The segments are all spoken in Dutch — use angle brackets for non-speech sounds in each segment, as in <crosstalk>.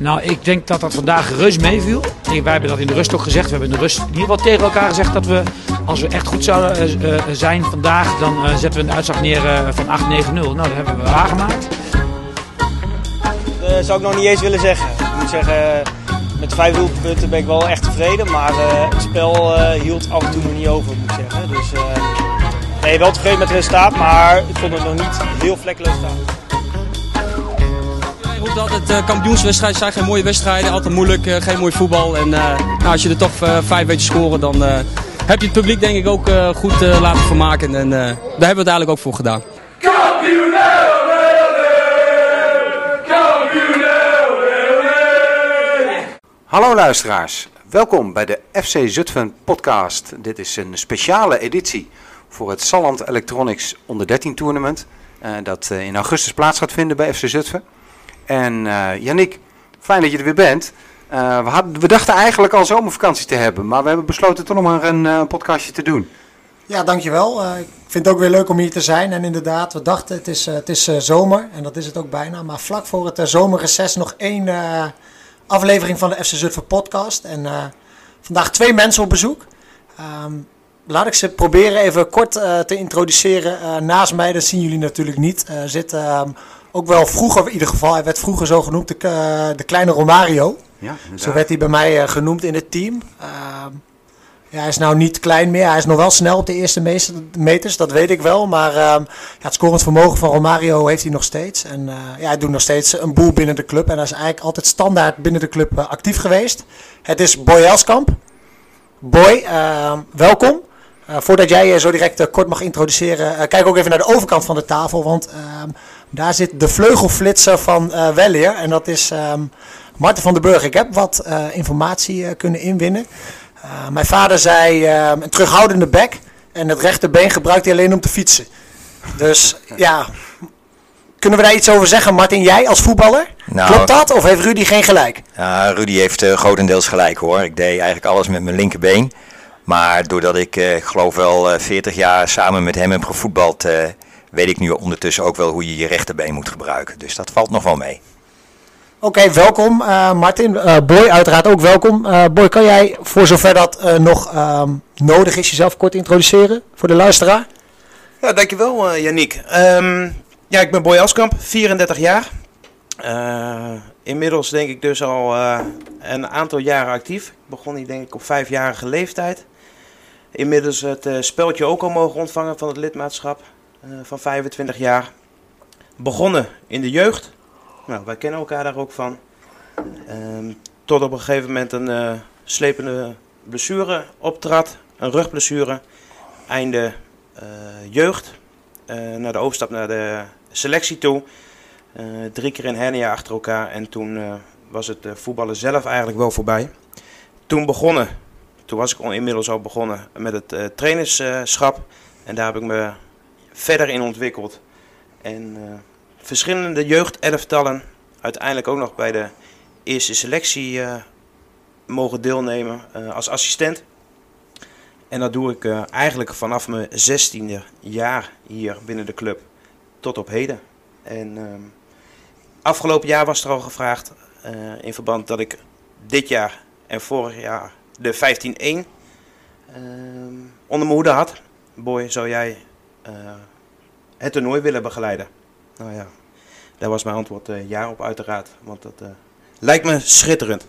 Nou, ik denk dat dat vandaag reus meeviel. Wij hebben dat in de rust ook gezegd. We hebben in de rust in ieder geval tegen elkaar gezegd dat we, als we echt goed zouden eh, eh, zijn vandaag, dan eh, zetten we een uitslag neer van 8-9-0. Nou, dat hebben we waargemaakt. Dat zou ik nog niet eens willen zeggen. Ik moet zeggen, met vijf doelpunten ben ik wel echt tevreden. Maar het spel hield af en toe nog niet over, moet zeggen. Dus nee, wel tevreden met het resultaat, maar ik vond het nog niet heel vlekkeloos staan. Roept altijd uh, kampioenswedstrijden zijn geen mooie wedstrijden, altijd moeilijk, eh, geen mooi voetbal. En eh, nou, als je er toch eh, vijf weet te scoren, dan eh, heb je het publiek denk ik ook eh, goed eh, laten vermaken. En eh, daar hebben we het eigenlijk ook voor gedaan. Hallo luisteraars, welkom bij de FC Zutphen podcast. Dit is een speciale editie voor het Salland Electronics onder 13 tournament. eh, dat eh, in augustus plaats gaat vinden bij FC Zutphen. En Yannick, fijn dat je er weer bent. Eh, we, we dachten eigenlijk al zomervakantie te hebben, maar we hebben besloten toch nog maar een eh, podcastje te doen. Ja, dankjewel. Uh, ik vind het ook weer leuk om hier te zijn. En inderdaad, we dachten het is, uh, het is uh, zomer en dat is het ook bijna. Maar vlak voor het uh, zomerreces nog één uh, aflevering van de FC Zutphen podcast. En uh, vandaag twee mensen op bezoek. Um, laat ik ze proberen even kort uh, te introduceren. Uh, naast mij, dat zien jullie natuurlijk niet, uh, zit um, ook wel vroeger in ieder geval. Hij werd vroeger zo genoemd, de, uh, de kleine Romario. Ja, zo werd hij bij mij uh, genoemd in het team. Uh, ja, hij is nou niet klein meer. Hij is nog wel snel op de eerste meters, dat weet ik wel. Maar uh, ja, het scorend vermogen van Romario heeft hij nog steeds. En uh, ja, hij doet nog steeds een boel binnen de club. En hij is eigenlijk altijd standaard binnen de club uh, actief geweest. Het is Boy Elskamp. Boy, welkom. Uh, voordat jij je zo direct kort mag introduceren, kijk ook even naar de overkant van de tafel. Want ehm, daar zit de vleugelflitser van uh, Welleer. En dat is um, Marten van den Burg. Ik heb wat informatie kunnen inwinnen. mijn vader zei ehm, een terughoudende bek. En het rechterbeen gebruikt hij alleen om te fietsen. Dus <laughs> ja, kunnen we daar iets over zeggen? Martin, jij als voetballer? Nou, Klopt dat? Of heeft Rudy geen gelijk? Ja, Rudy heeft grotendeels gelijk hoor. Ik deed eigenlijk alles met mijn linkerbeen. Maar doordat ik, uh, ik geloof wel, uh, 40 jaar samen met hem heb gevoetbald, uh, weet ik nu ondertussen ook wel hoe je je rechterbeen moet gebruiken. Dus dat valt nog wel mee. Oké, okay, welkom uh, Martin. Boy, uiteraard ook welkom. Boy, kan jij voor zover dat nog um, nodig is jezelf kort introduceren voor de luisteraar? Ja, dankjewel Yannick. Um, ja, ik ben Boy Askamp, 34 jaar. Uh, inmiddels denk ik dus al uh, een aantal jaren actief. Ik begon hier denk ik op vijfjarige leeftijd. Inmiddels het uh, speldje ook al mogen ontvangen van het lidmaatschap van 25 jaar. Begonnen in de jeugd. Nou, wij kennen elkaar daar ook van. Um, tot op een gegeven moment een slepende blessure optrad. Een rugblessure. Einde jeugd. naar de overstap naar de selectie toe. Drie keer een hernia achter elkaar en toen was het voetballen zelf eigenlijk wel voorbij. Toen begonnen, toen was ik inmiddels al begonnen met het trainerschap en daar heb ik me verder in ontwikkeld. En verschillende jeugdelftallen, uiteindelijk ook nog bij de eerste selectie mogen deelnemen als assistent. En dat doe ik eigenlijk vanaf mijn zestiende jaar hier binnen de club tot op heden. En uh, afgelopen jaar was er al gevraagd uh, in verband dat ik dit jaar en vorig jaar de 15-1 uh, onder mijn hoede had. Boy, zou jij uh, het toernooi willen begeleiden? Nou ja, daar was mijn antwoord uh, ja op uiteraard, want dat lijkt me schitterend.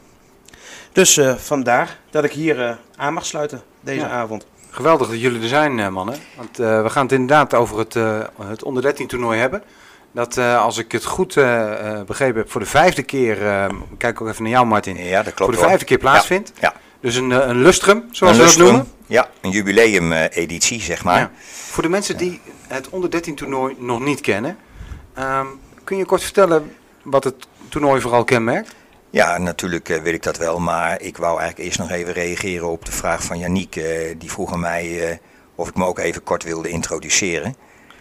Dus vandaar dat ik hier aan mag sluiten deze ja. avond. Geweldig dat jullie er zijn, mannen. Want we gaan het inderdaad over het, het onder 13 toernooi hebben. Dat uh, als ik het goed uh, begrepen heb, voor de vijfde keer, kijk ook even naar jou Martin, ja, dat klopt voor de vijfde keer plaatsvindt. Ja. ja. Dus een, een lustrum, zoals een we lustrum, dat noemen. Ja, een jubileum-editie, zeg maar. Ja. Voor de mensen die het onder 13 toernooi nog niet kennen, um, kun je kort vertellen wat het toernooi vooral kenmerkt? Ja, natuurlijk uh, weet ik dat wel, maar ik wou eigenlijk eerst nog even reageren op de vraag van Yannick. Uh, die vroeg aan mij uh, of ik me ook even kort wilde introduceren.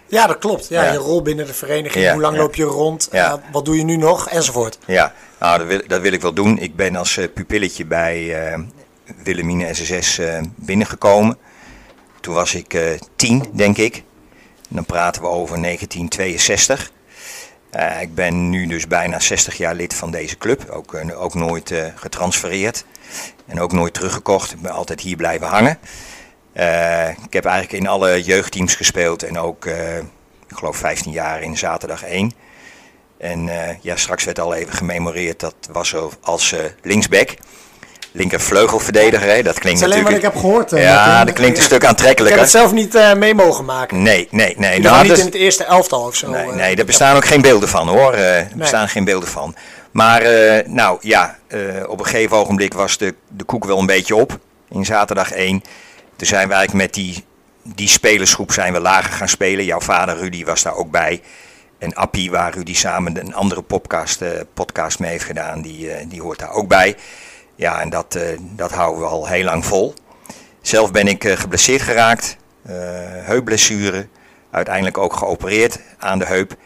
Ja, dat klopt. Ja, ja. Je rol binnen de vereniging, ja, hoe lang ja. loop je rond, uh, wat doe je nu nog, enzovoort. Ja, nou, dat, wil, dat wil ik wel doen. Ik ben als uh, pupilletje bij uh, Willemine SSS binnengekomen. Toen was ik tien, denk ik. Dan praten we over 1962. Eh, ik ben nu dus bijna 60 jaar lid van deze club. Ook, eh, ook nooit eh, getransfereerd. En ook nooit teruggekocht. Ik ben altijd hier blijven hangen. Eh, ik heb eigenlijk in alle jeugdteams gespeeld. En ook, eh, ik geloof 15 jaar in zaterdag 1. En eh, ja, straks werd al even gememoreerd. Dat was als eh, linksback. Linker vleugelverdediger. Hè? Dat Dat klinkt is alleen wat ik heb gehoord. eh, ja, dat klinkt een stuk Ik heb aantrekkelijker. het zelf niet eh, mee mogen maken. Nee, nee, nee. Nou, niet dat- in het eerste elftal of zo. Nee, eh. nee, daar bestaan ook geen beelden van hoor. Er bestaan geen beelden van. Maar nou ja, op een gegeven ogenblik was de, de koek wel een beetje op. In zaterdag 1. Toen zijn we eigenlijk met die, die spelersgroep zijn we lager gaan spelen. Jouw vader Rudy was daar ook bij. En Appie, waar Rudy samen een andere podcast, podcast mee heeft gedaan, die, die hoort daar ook bij. Ja, en dat, eh, dat houden we al heel lang vol. Zelf ben ik eh, geblesseerd geraakt. eh heupblessure. Uiteindelijk ook geopereerd aan de heup.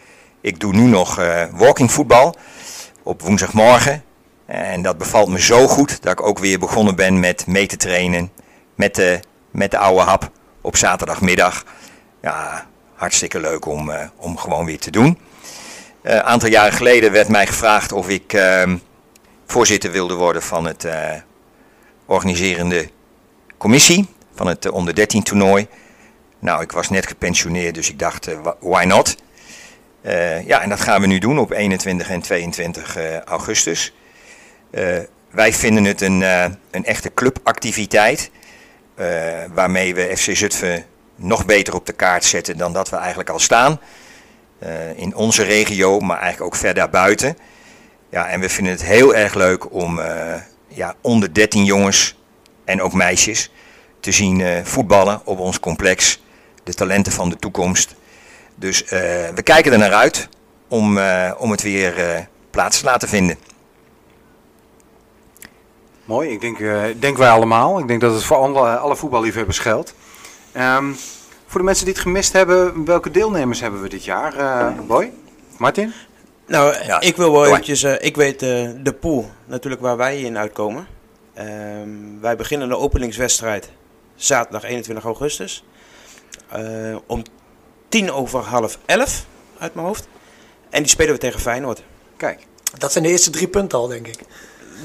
Ik doe nu nog walking voetbal op woensdagmorgen. En dat bevalt me zo goed dat ik ook weer begonnen ben met mee te trainen met de, met de oude hap op zaterdagmiddag. Ja, hartstikke leuk om, om gewoon weer te doen. Een aantal jaren geleden werd mij gevraagd of ik ehm, voorzitter wilde worden van het eh, organiserende commissie van het eh, onder 13 toernooi. Nou, ik was net gepensioneerd, dus ik dacht, eh, why not? Ja, en dat gaan we nu doen op 21 en 22 eh, augustus. Wij vinden het een, een echte clubactiviteit. waarmee we FC Zutphen nog beter op de kaart zetten dan dat we eigenlijk al staan. In onze regio, maar eigenlijk ook ver daarbuiten. Ja, en we vinden het heel erg leuk om eh, ja, onder 13 jongens en ook meisjes te zien eh, voetballen op ons complex. De talenten van de toekomst. Dus eh, we kijken er naar uit om, om het weer plaats te laten vinden. Mooi, ik denk, denk wij allemaal. Ik denk dat het voor alle, voetballiefhebbers geldt. Ehm, voor de mensen die het gemist hebben, welke deelnemers hebben we dit jaar? eh Boy? Martin? Nou, Ja, ik wil wel eventjes, eh, ik weet eh, de pool natuurlijk waar wij in uitkomen. Ehm, wij beginnen de openingswedstrijd zaterdag 21 augustus. Eh, om tien over half elf uit mijn hoofd. En die spelen we tegen Feyenoord. Kijk. Dat zijn de eerste drie punten al, denk ik.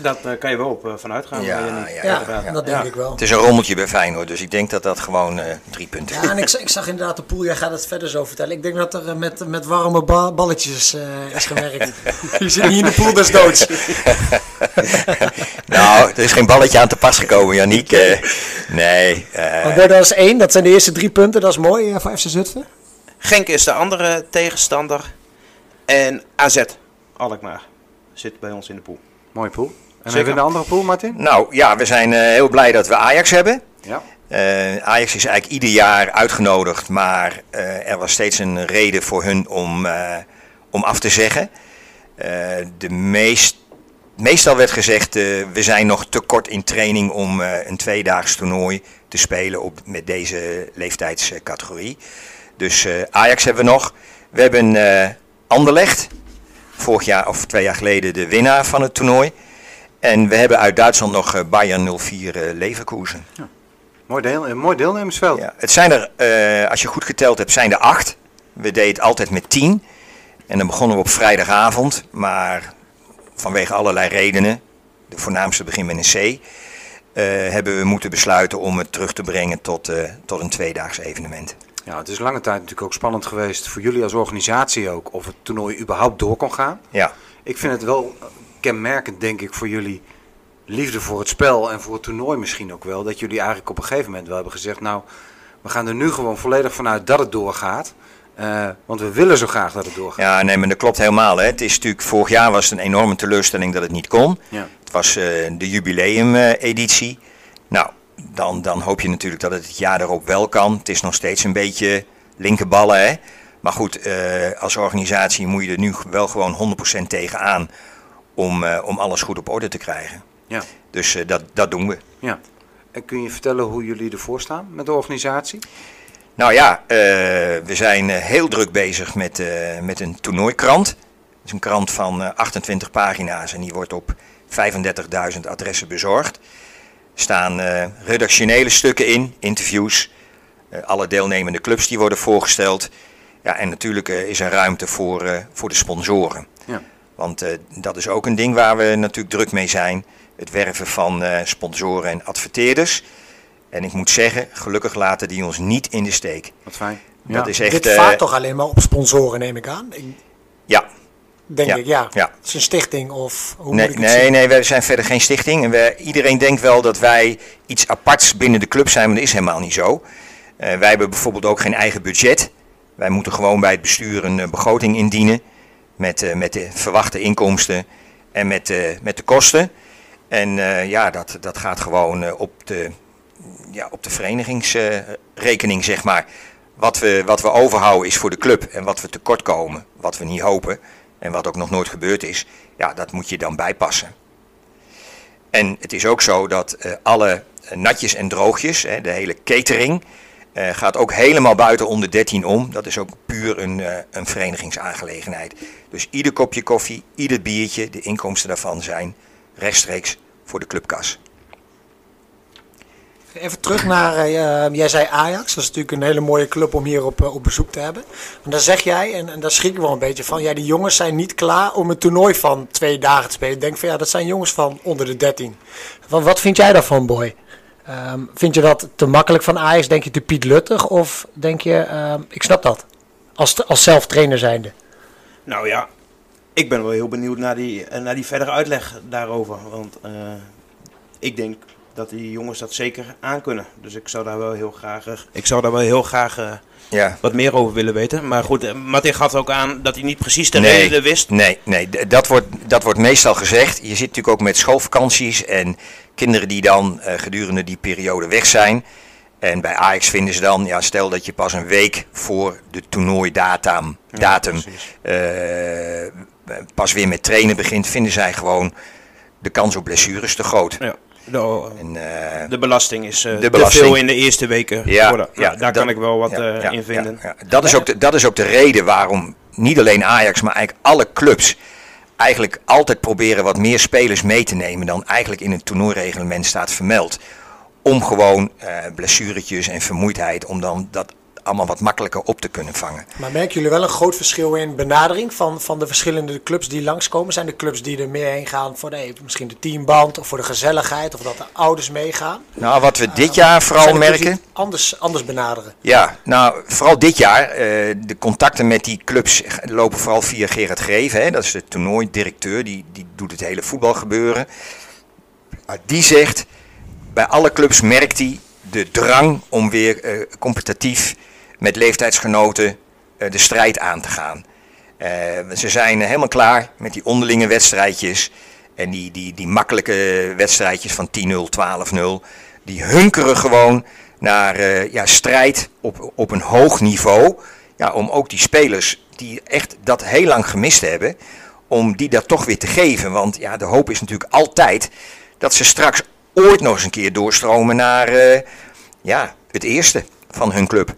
Dat eh, kan je wel op uh, vanuit gaan. Ja, eh, ja, Ja, dat denk Ja. ik wel. Het is een rommeltje bij Feyenoord, dus ik denk dat dat gewoon eh, drie punten Ja, en ik, zag- ik zag inderdaad de pool, jij gaat het verder zo vertellen. Ik denk dat er eh, met, met warme ba- balletjes eh, is gewerkt. Je zit niet in de pool des doods. <laughs> Nou, er is geen balletje aan te pas gekomen, Janiek. Eh, nee. eh, Maar dat is één, dat zijn de eerste drie punten, dat is mooi eh, voor FC Zutphen. Genk is de andere tegenstander. En AZ, Alkmaar, zit bij ons in de pool. Mooi pool. En hebben we een andere pool, Martin? nou ja, we zijn eh, heel blij dat we Ajax hebben. Ja. Eh, Ajax is eigenlijk ieder jaar uitgenodigd, maar eh, er was steeds een reden voor hun om, om af te zeggen. De meest, meestal werd gezegd, we zijn nog te kort in training om een tweedaags toernooi te spelen op, met deze leeftijdscategorie. Dus Ajax hebben we nog. We hebben Anderlecht, vorig jaar of twee jaar geleden de winnaar van het toernooi. En we hebben uit Duitsland nog eh, Bayern 04 eh, Leverkusen. Mooi, deel, een mooi deelnemersveld. Ja, het zijn er, eh, als je goed geteld hebt, zijn er acht. We deden het altijd met tien. En dan begonnen we op vrijdagavond. Maar vanwege allerlei redenen, de voornaamste begin met een C, hebben we moeten besluiten om het terug te brengen tot, tot een tweedaags evenement. Ja, het is lange tijd natuurlijk ook spannend geweest voor jullie als organisatie ook of het toernooi überhaupt door kon gaan. Ja, Ik vind het wel kenmerkend, denk ik, voor jullie liefde voor het spel en voor het toernooi misschien ook wel. Dat jullie eigenlijk op een gegeven moment wel hebben gezegd, nou, we gaan er nu gewoon volledig vanuit dat het doorgaat. Eh, want we willen zo graag dat het doorgaat. ja nee, maar dat klopt helemaal. Hè. Het is natuurlijk, vorig jaar was het een enorme teleurstelling dat het niet kon. Ja. Het was eh, de jubileum-editie. nou, dan, dan hoop je natuurlijk dat het het jaar erop wel kan. Het is nog steeds een beetje linkerballen, hè. Maar goed, eh, als organisatie moet je er nu wel gewoon 100% tegenaan om, eh, om alles goed op orde te krijgen. Ja. Dus eh, dat, dat doen we. ja. En kun je vertellen hoe jullie ervoor staan met de organisatie? Nou ja, eh, we zijn heel druk bezig met, met een toernooikrant. Het is een krant van eh, 28 pagina's en die wordt op 35.000 adressen bezorgd. Er staan redactionele stukken in, interviews, alle deelnemende clubs die worden voorgesteld. Ja, en natuurlijk is er ruimte voor, voor de sponsoren. Ja. Want eh, dat is ook een ding waar we natuurlijk druk mee zijn. Het werven van eh, sponsoren en adverteerders. En ik moet zeggen, gelukkig laten die ons niet in de steek. Wat fijn. Dat is echt... Dit eh, vaart toch alleen maar op sponsoren, neem ik aan? Ik, Ja, denk Ja, ik, ja. ja. Het is een stichting of hoe nee, moet ik het nee, zien? nee, wij zijn verder geen stichting. En we, iedereen denkt wel dat wij iets aparts binnen de club zijn, maar dat is helemaal niet zo. Eh, wij hebben bijvoorbeeld ook geen eigen budget. Wij moeten gewoon bij het bestuur een begroting indienen. Met, eh, met de verwachte inkomsten en met, eh, met de kosten. En eh, ja, dat, dat gaat gewoon op de, ja, op de verenigingsrekening, zeg maar. Wat we, wat we overhouden is voor de club. En wat we tekort komen, wat we niet hopen. En wat ook nog nooit gebeurd is. Ja, dat moet je dan bijpassen. En het is ook zo dat alle natjes en droogjes, hè, de hele catering, gaat ook helemaal buiten onder 13 om. Dat is ook puur een, een verenigingsaangelegenheid. Dus ieder kopje koffie, ieder biertje, de inkomsten daarvan zijn rechtstreeks voor de clubkas. Even terug naar, eh, jij zei Ajax. Dat is natuurlijk een hele mooie club om hier op, eh, op bezoek te hebben. En dan zeg jij, en, en daar schrik ik wel een beetje van, ja, die jongens zijn niet klaar om een toernooi van twee dagen te spelen. Ik denk van ja, dat zijn jongens van onder de 13. Wat, wat vind jij daarvan, Boy? Ehm, vind je dat te makkelijk van Ajax? Denk je te Piet Luttig? Of denk je, ehm, ik snap dat, als, als zelf trainer zijnde. Nou ja, ik ben wel heel benieuwd naar die, eh, naar die verdere uitleg daarover. Want eh, ik denk dat die jongens dat zeker aankunnen. Dus ik zou daar wel heel graag, eh, ik zou daar wel heel graag Ja, wat meer over willen weten. Maar goed, Martin gaf ook aan dat hij niet precies de Nee. reden wist. Nee, nee dat, wordt, dat wordt meestal gezegd. Je zit natuurlijk ook met schoolvakanties en kinderen die dan gedurende die periode weg zijn. En bij Ajax vinden ze dan, ja, stel dat je pas een week voor de toernooidatum datum, eh, pas weer met trainen begint, vinden zij gewoon de kans op blessures te groot. Ja, de, En, eh, de belasting is De te veel in de eerste weken. Ja, ja, daar dat- kan ik wel wat ja, in vinden. Dat, is ook de, dat is ook de reden waarom niet alleen Ajax, maar eigenlijk alle clubs eigenlijk altijd proberen wat meer spelers mee te nemen dan eigenlijk in het toernooireglement staat vermeld. Om gewoon eh blessuretjes en vermoeidheid, om dan dat allemaal wat makkelijker op te kunnen vangen. Maar merken jullie wel een groot verschil in benadering van, van de verschillende clubs die langskomen? Zijn er clubs die er meer heen gaan voor de, misschien de teamband of voor de gezelligheid of dat de ouders meegaan? Nou, wat we dit jaar vooral er merken. Anders, anders benaderen. Ja, nou, vooral dit jaar. eh, de contacten met die clubs lopen vooral via Gerard Greven. Hè, dat is de toernooidirecteur, die, die doet het hele voetbalgebeuren. Maar die zegt, bij alle clubs merkt hij de drang om weer eh, competitief met leeftijdsgenoten eh, de strijd aan te gaan. Eh, ze zijn helemaal klaar met die onderlinge wedstrijdjes. En die, die, die makkelijke wedstrijdjes van 10-0, 12-0. Die hunkeren gewoon naar ja, strijd op, op een hoog niveau. Ja, om ook die spelers die echt dat heel lang gemist hebben. Om die dat toch weer te geven. Want ja, de hoop is natuurlijk altijd dat ze straks ooit nog eens een keer doorstromen naar eh, ja, het eerste van hun club.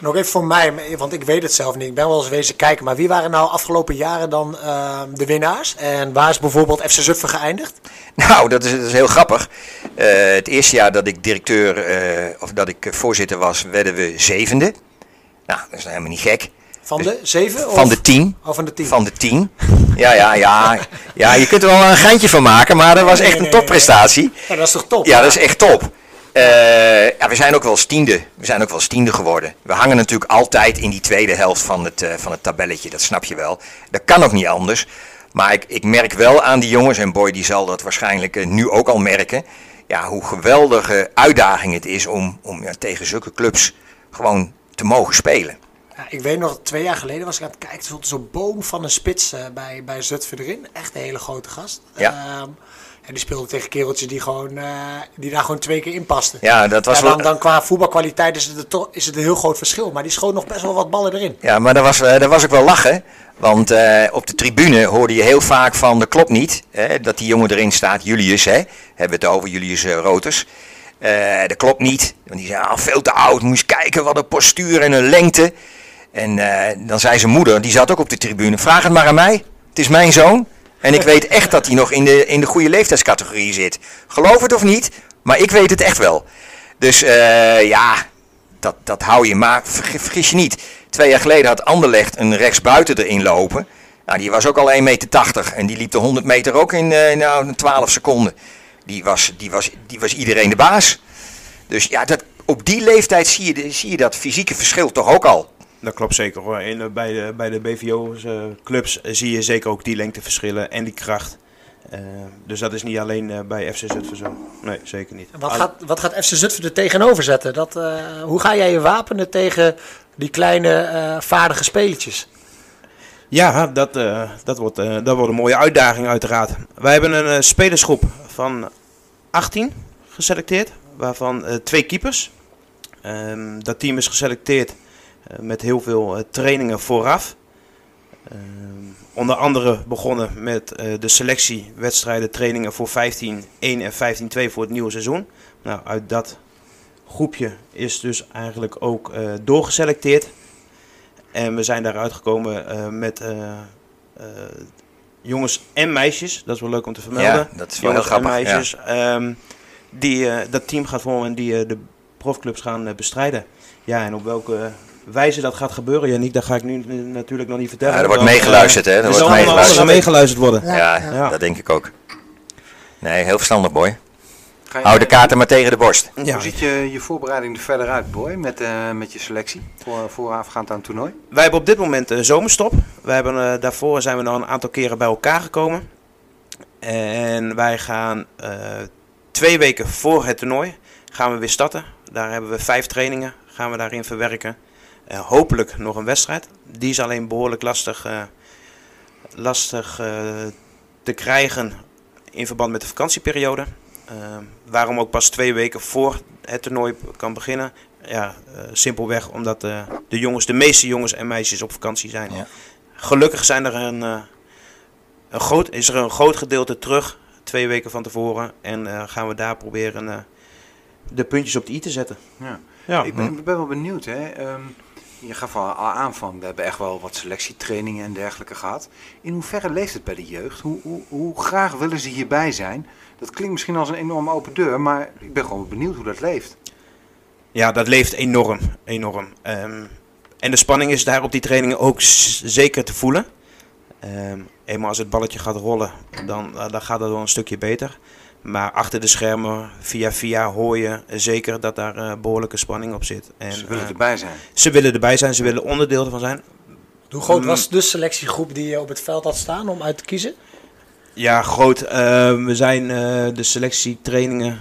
Nog even voor mij, want ik weet het zelf niet. Ik ben wel eens wezen kijken. Maar wie waren nou afgelopen jaren dan ehm, de winnaars? En waar is bijvoorbeeld FC Zutphen geëindigd? Nou, dat is, dat is heel grappig. Eh, het eerste jaar dat ik directeur, eh, of dat ik voorzitter was, werden we zevende. Nou, dat is nou helemaal niet gek. Van de zeven? Van of- de tien. Oh, van de tien. Van de tien. Ja, ja, ja. Ja, je kunt er wel een geintje van maken, maar dat was echt nee, een topprestatie. Ja, dat is toch top? Ja, dat is echt top. Eh, ja, we zijn ook wel eens tiende. We zijn ook wel eens tiende geworden. We hangen natuurlijk altijd in die tweede helft van het, eh, van het tabelletje. Dat snap je wel. Dat kan ook niet anders. Maar ik, ik merk wel aan die jongens, en Boy die zal dat waarschijnlijk eh, nu ook al merken. Ja, hoe geweldige uitdaging het is om, om ja, tegen zulke clubs gewoon te mogen spelen. Ja, ik weet nog, twee jaar geleden was ik aan het kijken. Er stond zo'n boom van een spits eh, bij, bij Zutphen erin. Echt een hele grote gast. Ja. Ehm, en die speelde tegen kereltjes die, gewoon, eh, die daar gewoon twee keer in pasten. Ja, dat was Ja, dan, dan qua voetbalkwaliteit is het, toch, is het een heel groot verschil. Maar die schoot nog best wel wat ballen erin. Ja, maar dat was, eh, dat was ook wel lachen. Want op de tribune hoorde je heel vaak van, dat klopt niet. Hè, dat die jongen erin staat, Julius, hè, hebben we het over, Julius Roters. Dat klopt niet. Want die zei, ah, veel te oud, eens kijken wat een postuur en een lengte. En eh, dan zei zijn moeder, die zat ook op de tribune, vraag het maar aan mij. Het is mijn zoon. En ik weet echt dat hij nog in de, in de goede leeftijdscategorie zit. Geloof het of niet, maar ik weet het echt wel. Dus eh, ja, dat, dat hou je. Maar vergis, je niet, twee jaar geleden had Anderlecht een rechtsbuiten erin lopen. Nou, die was ook al 1,80 meter en die liep de 100 meter ook in eh, nou, 12 seconden. Die was, die, was, die was iedereen de baas. Dus ja, dat, op die leeftijd zie je, zie je dat fysieke verschil toch ook al. Dat klopt zeker hoor. In, de- bij de, bij de BVO-clubs zie je zeker ook die lengteverschillen en die kracht. Eh, dus dat is niet alleen eh, bij FC Zutphen zo. Nee, zeker niet. Wat gaat, wat gaat FC Zutphen er tegenover zetten? Dat, eh, hoe ga jij je wapenen tegen die kleine eh, vaardige spelertjes? Ja, dat, eh, dat, wordt, eh, dat wordt een mooie uitdaging uiteraard. Wij hebben een eh, spelersgroep van 18 geselecteerd, waarvan eh, twee keepers. Ehm, dat team is geselecteerd eh, met heel veel eh, trainingen vooraf. Ehm, onder andere begonnen met eh, de selectiewedstrijden, trainingen voor 15-1 en 15-2 voor het nieuwe seizoen. Nou, uit dat groepje is dus eigenlijk ook eh, doorgeselecteerd. En we zijn daaruit gekomen eh, met eh, eh, jongens en meisjes. Dat is wel leuk om te vermelden. Ja, dat is wel heel jongens en ja. meisjes. ehm, die eh, dat team gaat vormen en die eh, de profclubs gaan eh, bestrijden. Ja, en op welke wijze dat gaat gebeuren, Janiek, dat ga ik nu eh, natuurlijk nog niet vertellen. Ja, er wordt Dan, meegeluisterd, hè? Er wordt allemaal meegeluisterd. worden. Ja, ja. dat denk ik ook. Nee, heel verstandig, boy. Je- Hou de kaarten maar tegen de borst. Ja. Hoe ziet je, je voorbereiding er verder uit, Boy, met, eh, met je selectie voor, voorafgaand aan het toernooi? Wij hebben op dit moment een zomerstop. Wij hebben, eh, daarvoor zijn we nog een aantal keren bij elkaar gekomen. En wij gaan eh, twee weken voor het toernooi gaan we weer starten. Daar hebben we vijf trainingen, gaan we daarin verwerken. Hopelijk nog een wedstrijd. Die is alleen behoorlijk lastig, eh, lastig eh, te krijgen in verband met de vakantieperiode. Eh, waarom ook pas twee weken voor het toernooi kan beginnen. Ja, eh, simpelweg omdat eh, de jongens, de meeste jongens en meisjes op vakantie zijn. Ja. Gelukkig zijn er een, eh, een groot, is er een groot gedeelte terug, twee weken van tevoren. En eh, gaan we daar proberen eh, de puntjes op de i te zetten. Ja. Ja. Ik ben, ben wel benieuwd. Hè. Ehm, je gaf al aan van, we hebben echt wel wat selectietrainingen en dergelijke gehad. In hoeverre leeft het bij de jeugd? Hoe, hoe, hoe graag willen ze hierbij zijn? Dat klinkt misschien als een enorme open deur, maar ik ben gewoon benieuwd hoe dat leeft. Ja, dat leeft enorm. enorm. Ehm, en de spanning is daar op die trainingen ook zeker te voelen. Ehm, eenmaal als het balletje gaat rollen, dan, eh, dan gaat het wel een stukje beter. Maar achter de schermen, via via, hoor je zeker dat daar eh, behoorlijke spanning op zit. En, ze willen eh, erbij zijn. ze willen erbij zijn, ze willen onderdeel ervan zijn. Hoe groot Mm. was de selectiegroep die je op het veld had staan om uit te kiezen? Ja, groot. Eh, we zijn eh, de selectietrainingen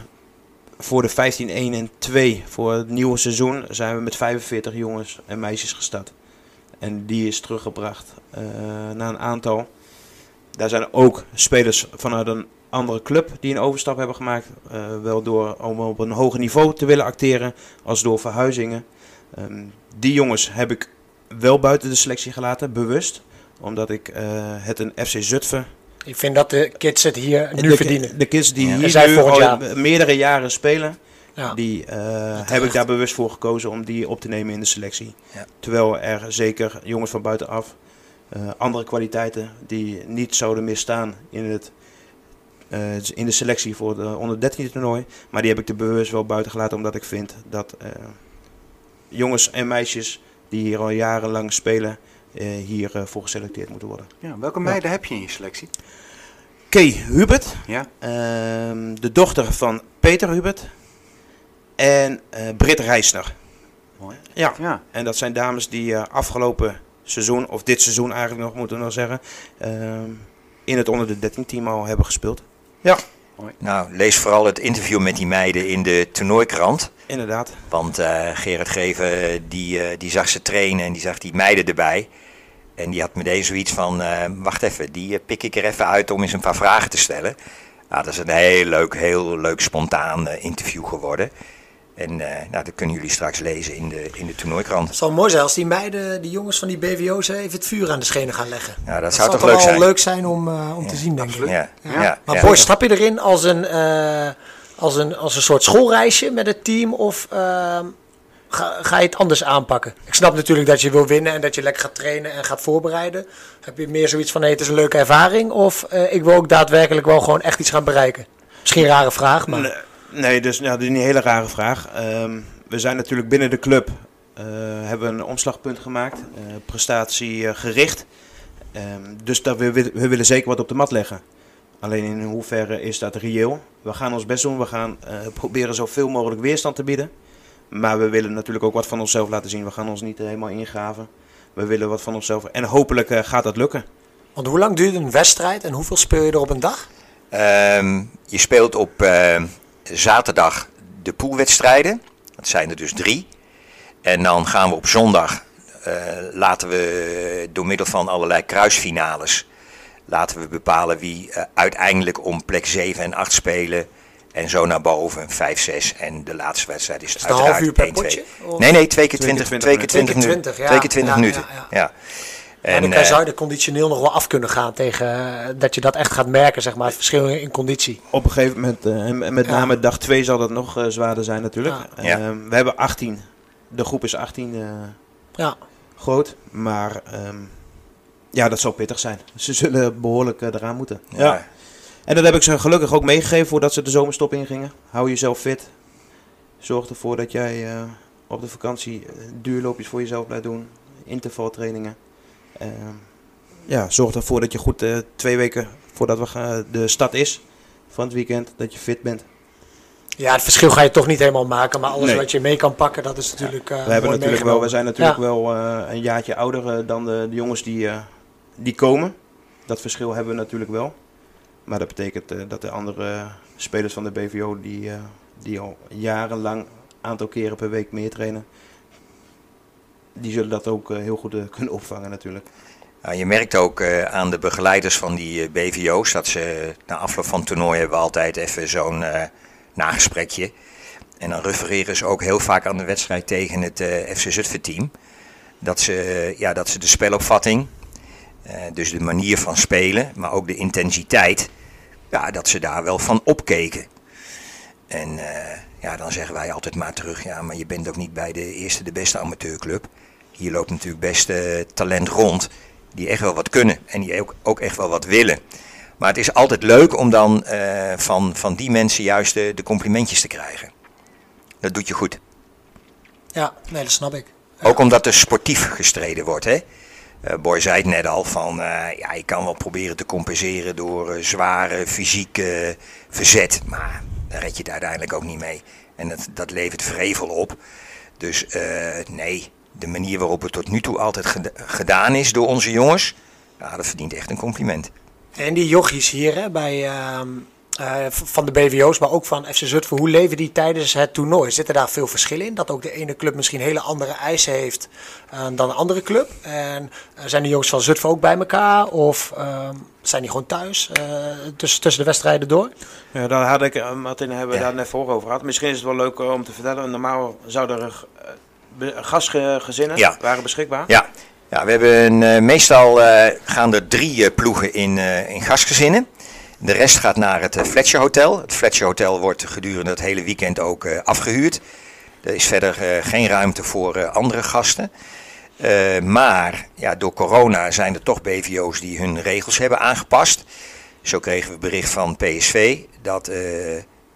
voor de 15-1 en 2 voor het nieuwe seizoen zijn we met 45 jongens en meisjes gestart. En die is teruggebracht eh, naar een aantal. Daar zijn ook spelers vanuit een andere club die een overstap hebben gemaakt. eh, wel door om op een hoger niveau te willen acteren als door verhuizingen. Ehm, die jongens heb ik wel buiten de selectie gelaten, bewust. Omdat ik eh, het een FC Zutphen Ik vind dat de kids het hier nu de, verdienen. De kids die Ja. Hier nu al jaar. meerdere jaren spelen, Ja. die eh, heb ik daar bewust voor gekozen om die op te nemen in de selectie. Ja. Terwijl er zeker jongens van buitenaf andere kwaliteiten die niet zouden misstaan in, het, in de selectie voor de onder 13 toernooi. Maar die heb ik er bewust wel buiten gelaten omdat ik vind dat eh, jongens en meisjes die hier al jarenlang spelen, eh, hiervoor voor geselecteerd moeten worden. Ja, welke meiden heb je in je selectie? Kay Hubert, Ja? Ehm, de dochter van Peter Hubert en eh Britt Reisner. Mooi. Ja, Ja. en dat zijn dames die eh, afgelopen seizoen, of dit seizoen eigenlijk nog moeten we nog zeggen, ehm, in het onder de 13 team al hebben gespeeld. Nou, lees vooral het interview met die meiden in de toernooikrant. Inderdaad. Want eh, Gerard Geven die, eh, die zag ze trainen en die zag die meiden erbij. En die had meteen zoiets van, eh, wacht even, die eh, pik ik er even uit om eens een paar vragen te stellen. Nou, dat is een heel leuk, heel leuk spontaan eh, interview geworden. En eh, nou, dat kunnen jullie straks lezen in de, in de toernooikrant. Het zal mooi zijn als die meiden, die jongens van die BVO's, even het vuur aan de schenen gaan leggen. Nou, dat, Dat zou zal toch leuk wel zijn? leuk zijn om, eh, om te zien, denk ik. Ja, ja, Ja. maar ja. Boy, stap je erin als een, eh, als een, als een soort schoolreisje met het team of ehm, ga, ga je het anders aanpakken? Ik snap natuurlijk dat je wil winnen en dat je lekker gaat trainen en gaat voorbereiden. Heb je meer zoiets van, hey, het is een leuke ervaring of eh, ik wil ook daadwerkelijk wel gewoon echt iets gaan bereiken? Misschien een rare vraag, maar Nee, nee, dus nou, dat is niet een hele rare vraag. Ehm, we zijn natuurlijk binnen de club, uh, hebben een omslagpunt gemaakt, uh, prestatie gericht. Um, dus dat we, we willen zeker wat op de mat leggen. Alleen in hoeverre is dat reëel? We gaan ons best doen, we gaan proberen zoveel mogelijk weerstand te bieden. Maar we willen natuurlijk ook wat van onszelf laten zien. We gaan ons niet helemaal ingraven. We willen wat van onszelf. En hopelijk gaat dat lukken. Want hoe lang duurt een wedstrijd en hoeveel speel je er op een dag? Um, je speelt op uh, zaterdag de poolwedstrijden. Dat zijn er dus drie. En dan gaan we op zondag, uh, laten we door middel van allerlei kruisfinales, laten we bepalen wie uh, uiteindelijk om plek 7 en 8 spelen. En zo naar boven, 5, 6. En de laatste wedstrijd is, is uiteraard een half uur per 1, potje? Nee, nee, twee keer 20, twee keer 20, 20, 20, ja. 20 ja, minuten. Ja, ja. En, en dan zou je de conditioneel nog wel af kunnen gaan tegen dat je dat echt gaat merken, zeg maar, het verschil in conditie. Op een gegeven moment, uh, met name ja. dag 2 zal dat nog uh, zwaarder zijn natuurlijk. Ja. Uh, we hebben 18, de groep is 18 ja. groot, maar um, ja, dat zal pittig zijn. Ze zullen behoorlijk eraan moeten. Ja. En dat heb ik ze gelukkig ook meegegeven voordat ze de zomerstop ingingen. Hou jezelf fit. Zorg ervoor dat jij op de vakantie duurloopjes voor jezelf blijft doen. Intervaltrainingen. Uh, ja, zorg ervoor dat je goed uh, twee weken voordat we gaan, de stad is van het weekend, dat je fit bent. Ja, het verschil ga je toch niet helemaal maken, maar alles nee. wat je mee kan pakken, dat is natuurlijk. Uh, we, hebben natuurlijk wel, we zijn natuurlijk ja. wel een jaartje ouder dan de, de jongens die, die komen. Dat verschil hebben we natuurlijk wel. Maar dat betekent dat de andere spelers van de BVO, die, die al jarenlang een aantal keren per week meer trainen, die zullen dat ook heel goed <laughs> kunnen opvangen natuurlijk. Je merkt ook uh, aan de begeleiders van die BVO's dat ze na afloop van het toernooi hebben we altijd even zo'n nagesprekje. En dan refereren ze ook heel vaak aan de wedstrijd tegen het FC Zutphen team. Dat ze, ja, dat ze de spelopvatting, dus de manier van spelen, maar ook de intensiteit, ja, dat ze daar wel van opkeken. En ja, dan zeggen wij altijd maar terug, ja, maar je bent ook niet bij de eerste de beste amateurclub. Hier loopt natuurlijk best talent rond die echt wel wat kunnen en die ook, ook echt wel wat willen. Maar het is altijd leuk om dan uh, van, van die mensen juist de, de, complimentjes te krijgen. Dat doet je goed. Ja, nee, dat snap ik. Ja. Ook omdat er sportief gestreden wordt. Hè? Uh, Boy zei het net al van, ja, je kan wel proberen te compenseren door zware fysieke verzet. Maar daar red je het uiteindelijk ook niet mee. En dat, dat levert vrevel op. Dus nee, de manier waarop het tot nu toe altijd gedaan is door onze jongens, ja, dat verdient echt een compliment. En die jochies hier hè, bij, uh, uh, van de BVO's, maar ook van FC Zutphen, hoe leven die tijdens het toernooi? Zitten daar veel verschillen in? Dat ook de ene club misschien hele andere eisen heeft uh, dan een andere club? En uh, zijn die jongens van Zutphen ook bij elkaar? Of ehm, zijn die gewoon thuis tussen, tussen de wedstrijden door? Ja, daar had ik, Martin, hebben we ja. daar net voor over gehad. Misschien is het wel leuk om te vertellen. Normaal zou er gastgezinnen ja. waren beschikbaar? Ja, ja we hebben uh, meestal uh, gaan er drie uh, ploegen in, in gastgezinnen. De rest gaat naar het Fletcher Hotel. Het Fletcher Hotel wordt gedurende het hele weekend ook afgehuurd. Er is verder geen ruimte voor andere gasten. maar ja, door corona zijn er toch BVO's die hun regels hebben aangepast. Zo kregen we bericht van PSV dat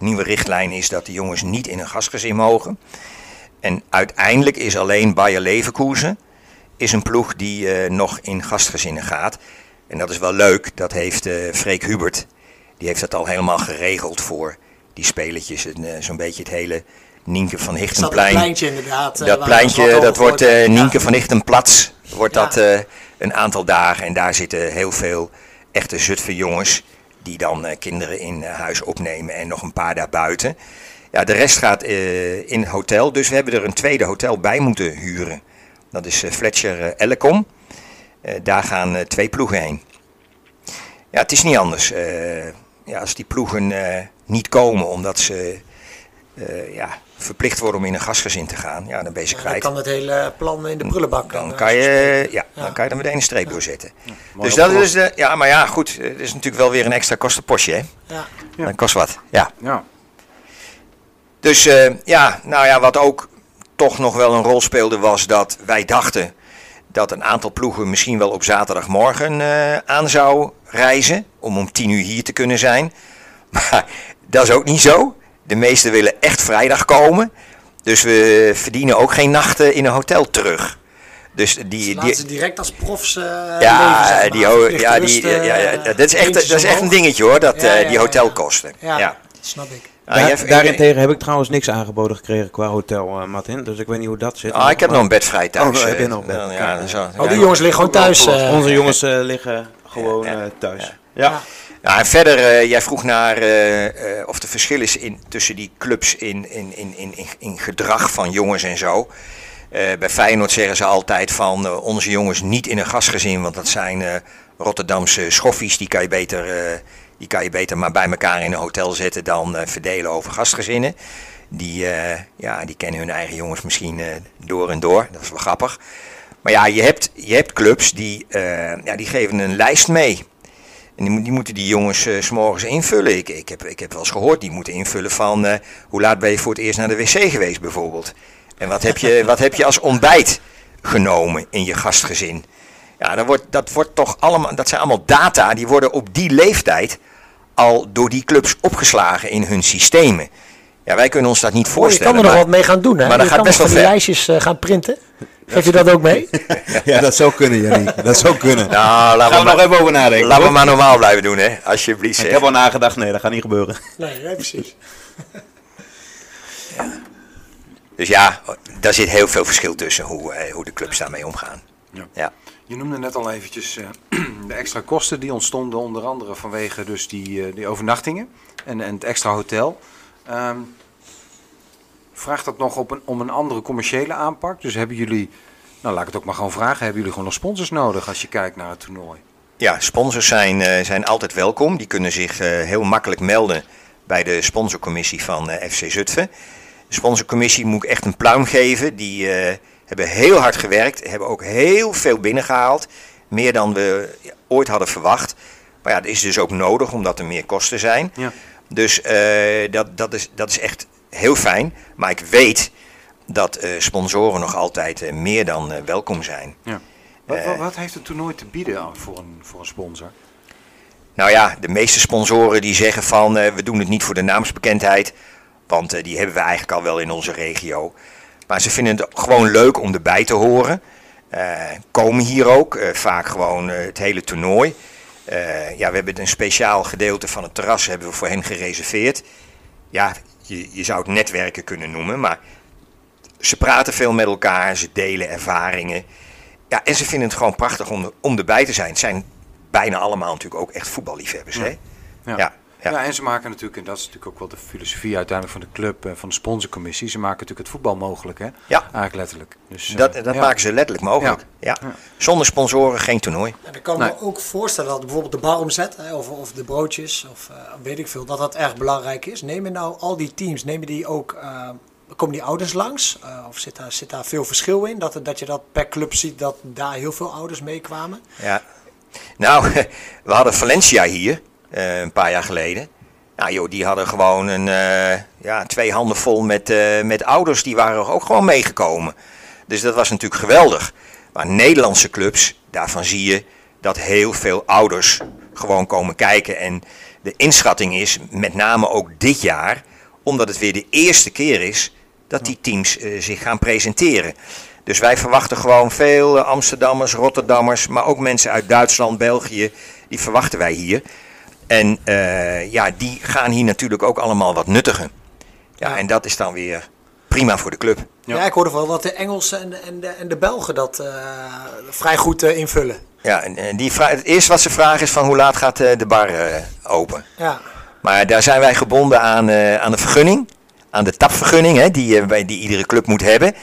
nieuwe richtlijn is dat de jongens niet in een gastgezin mogen. En uiteindelijk is alleen Bayer Leverkusen is een ploeg die uh, nog in gastgezinnen gaat. En dat is wel leuk. Dat heeft uh, Freek Hubert. Die heeft dat al helemaal geregeld voor die spelertjes. Uh, Zo'n beetje het hele Nienke van Hichtenplein. Dat pleintje inderdaad. Dat pleintje, dat wordt Nienke van Hichtenplatz. Wordt ja. dat een aantal dagen. En daar zitten heel veel echte Zutphen jongens. Die dan kinderen in huis opnemen en nog een paar daarbuiten. Ja, de rest gaat uh, in hotel. Dus we hebben er een tweede hotel bij moeten huren. Dat is uh, Fletcher uh, Ellecom. daar gaan twee ploegen heen. Ja, het is niet anders. ja, als die ploegen niet komen omdat ze ja, verplicht worden om in een gasgezin te gaan, ja, dan ben je ze kwijt. Dan kan het hele plan in de prullenbak. Dan, kan, je, ja, ja, dan kan je er meteen een streep ja. door zetten. Ja, dus dat is de, ja, maar ja, goed. Het is natuurlijk wel weer een extra kostenpostje, hè? Ja. Dat kost wat, ja. ja. Dus uh, ja, nou ja, wat ook toch nog wel een rol speelde was dat wij dachten dat een aantal ploegen misschien wel op zaterdagmorgen uh, aan zou reizen. Om om tien uur hier te kunnen zijn. <laughs> Maar dat is ook niet zo. De meesten willen echt vrijdag komen. Dus we verdienen ook geen nachten in een hotel terug. Dus die, Die, die, ze direct als profs eh ja, leven, zeg maar. die, ja, die, ja, ja, eh, dat is echt, dat is echt een dingetje hoor, dat, Ja, eh, ja, die hotelkosten. Ja, Ja. snap ik. Ah, daarentegen heb ik trouwens niks aangeboden gekregen qua hotel, eh, Martin. Dus ik weet niet hoe dat zit. Ah, ik heb nog een bed vrij thuis. Oh, heb je eh, nog een bed? dan, ja, dan zo- Oh, ja. die jongens liggen gewoon thuis. eh. Onze jongens eh, liggen gewoon eh, thuis. ja. Ja. Ja, en verder, eh, jij vroeg naar eh, eh, of er verschil is in, tussen die clubs in, in, in, in, in- in gedrag van jongens en zo. Eh, bij Feyenoord zeggen ze altijd van eh, onze jongens niet in een gastgezin, want dat zijn eh, Rotterdamse schoffies, die kan, je beter, eh, die kan je beter maar bij elkaar in een hotel zetten dan eh, verdelen over gastgezinnen. Die, eh, ja, die kennen hun eigen jongens misschien eh, door en door, dat is wel grappig. Maar ja, je hebt, je hebt clubs die, ja, die geven een lijst mee. En die, die moeten die jongens 's s'morgens invullen. Ik, ik, heb, ik heb wel eens gehoord, die moeten invullen van hoe laat ben je voor het eerst naar de wc geweest bijvoorbeeld. En wat heb je, <laughs> wat heb je als ontbijt genomen in je gastgezin. Ja, dat, wordt, dat, wordt toch allemaal, dat zijn allemaal data die worden op die leeftijd al door die clubs opgeslagen in hun systemen. Ja, wij kunnen ons dat niet Oh, je voorstellen. kan er nog maar- wat mee gaan doen, hè? maar je gaat kan best nog wel die ver. lijstjes eh, gaan printen. <laughs> Geef je dat ook mee? <laughs> Ja, dat zou kunnen, Jannie. Dat zou kunnen. Nou, laten Gaan we, we nog maar, even over nadenken. laten we maar normaal blijven doen, hè? Alsjeblieft. Ik heb al nagedacht, nee, dat gaat niet gebeuren. Nee, precies. <laughs> Dus ja, daar zit heel veel verschil tussen hoe, eh, hoe de clubs daarmee omgaan. Ja. Ja. Je noemde net al eventjes eh, <clears throat> de extra kosten die ontstonden onder andere vanwege dus die, eh, die overnachtingen en, en het extra hotel. Ehm, vraagt dat nog op een, om een andere commerciële aanpak? Dus hebben jullie, nou laat ik het ook maar gewoon vragen, hebben jullie gewoon nog sponsors nodig als je kijkt naar het toernooi? Ja, sponsors zijn, eh, zijn altijd welkom. Die kunnen zich heel makkelijk melden bij de sponsorcommissie van FC Zutphen. De sponsorcommissie moet ik echt een pluim geven. Die hebben heel hard gewerkt, hebben ook heel veel binnengehaald. Meer dan we ooit hadden verwacht. Maar ja, dat is dus ook nodig omdat er meer kosten zijn. Ja. Dus eh, dat, dat, is, dat is echt heel fijn. Maar ik weet dat eh, sponsoren nog altijd eh, meer dan welkom zijn. Wat, Eh. wat, wat heeft het toernooi te bieden voor een, voor een sponsor? Nou ja, de meeste sponsoren die zeggen van we doen het niet voor de naamsbekendheid. Want die hebben we eigenlijk al wel in onze regio. Maar ze vinden het gewoon leuk om erbij te horen. Eh, komen hier ook, eh, vaak gewoon eh, het hele toernooi. Ja, we hebben een speciaal gedeelte van het terras hebben we voor hen gereserveerd. Ja, je, je zou het netwerken kunnen noemen, maar ze praten veel met elkaar, ze delen ervaringen. Ja, en ze vinden het gewoon prachtig om, om erbij te zijn. Het zijn bijna allemaal natuurlijk ook echt voetballiefhebbers. Hè? Ja. Ja, ja. Ja, en ze maken natuurlijk, en dat is natuurlijk ook wel de filosofie uiteindelijk van de club en van de sponsorcommissie, ze maken natuurlijk het voetbal mogelijk, hè? Ja. Eigenlijk letterlijk. Dus, eh, Dat, dat ja. maken ze letterlijk mogelijk. Ja. Ja. Zonder sponsoren geen toernooi. En ik kan Nee. me ook voorstellen dat bijvoorbeeld de bar omzet, hè, of, of de broodjes, of eh, weet ik veel, dat dat erg belangrijk is. Nemen nou al die teams, nemen die ook, eh, komen die ouders langs? Eh, of zit daar, zit daar veel verschil in? Dat, dat je dat per club ziet dat daar heel veel ouders meekwamen? Ja. Nou, <laughs> we hadden Valencia hier eh, een paar jaar geleden. Nou joh, die hadden gewoon een, eh, ja, twee handen vol met, eh, met ouders. Die waren ook gewoon meegekomen. Dus dat was natuurlijk geweldig. Maar Nederlandse clubs, daarvan zie je dat heel veel ouders gewoon komen kijken. En de inschatting is, met name ook dit jaar, omdat het weer de eerste keer is dat die teams eh, zich gaan presenteren. Dus wij verwachten gewoon veel eh, Amsterdammers, Rotterdammers, maar ook mensen uit Duitsland, België, die verwachten wij hier. En eh, ja, die gaan hier natuurlijk ook allemaal wat nuttigen. Ja, Ja. en dat is dan weer prima voor de club. Ja. Ja, ik hoorde wel dat de Engelsen en de, en de, en de Belgen dat eh, vrij goed eh, invullen. Ja, en, en die vra- het eerste wat ze vragen is van hoe laat gaat de bar open? Ja, Maar daar zijn wij gebonden aan, aan de vergunning, aan de tapvergunning hè, die, bij- die iedere club moet hebben.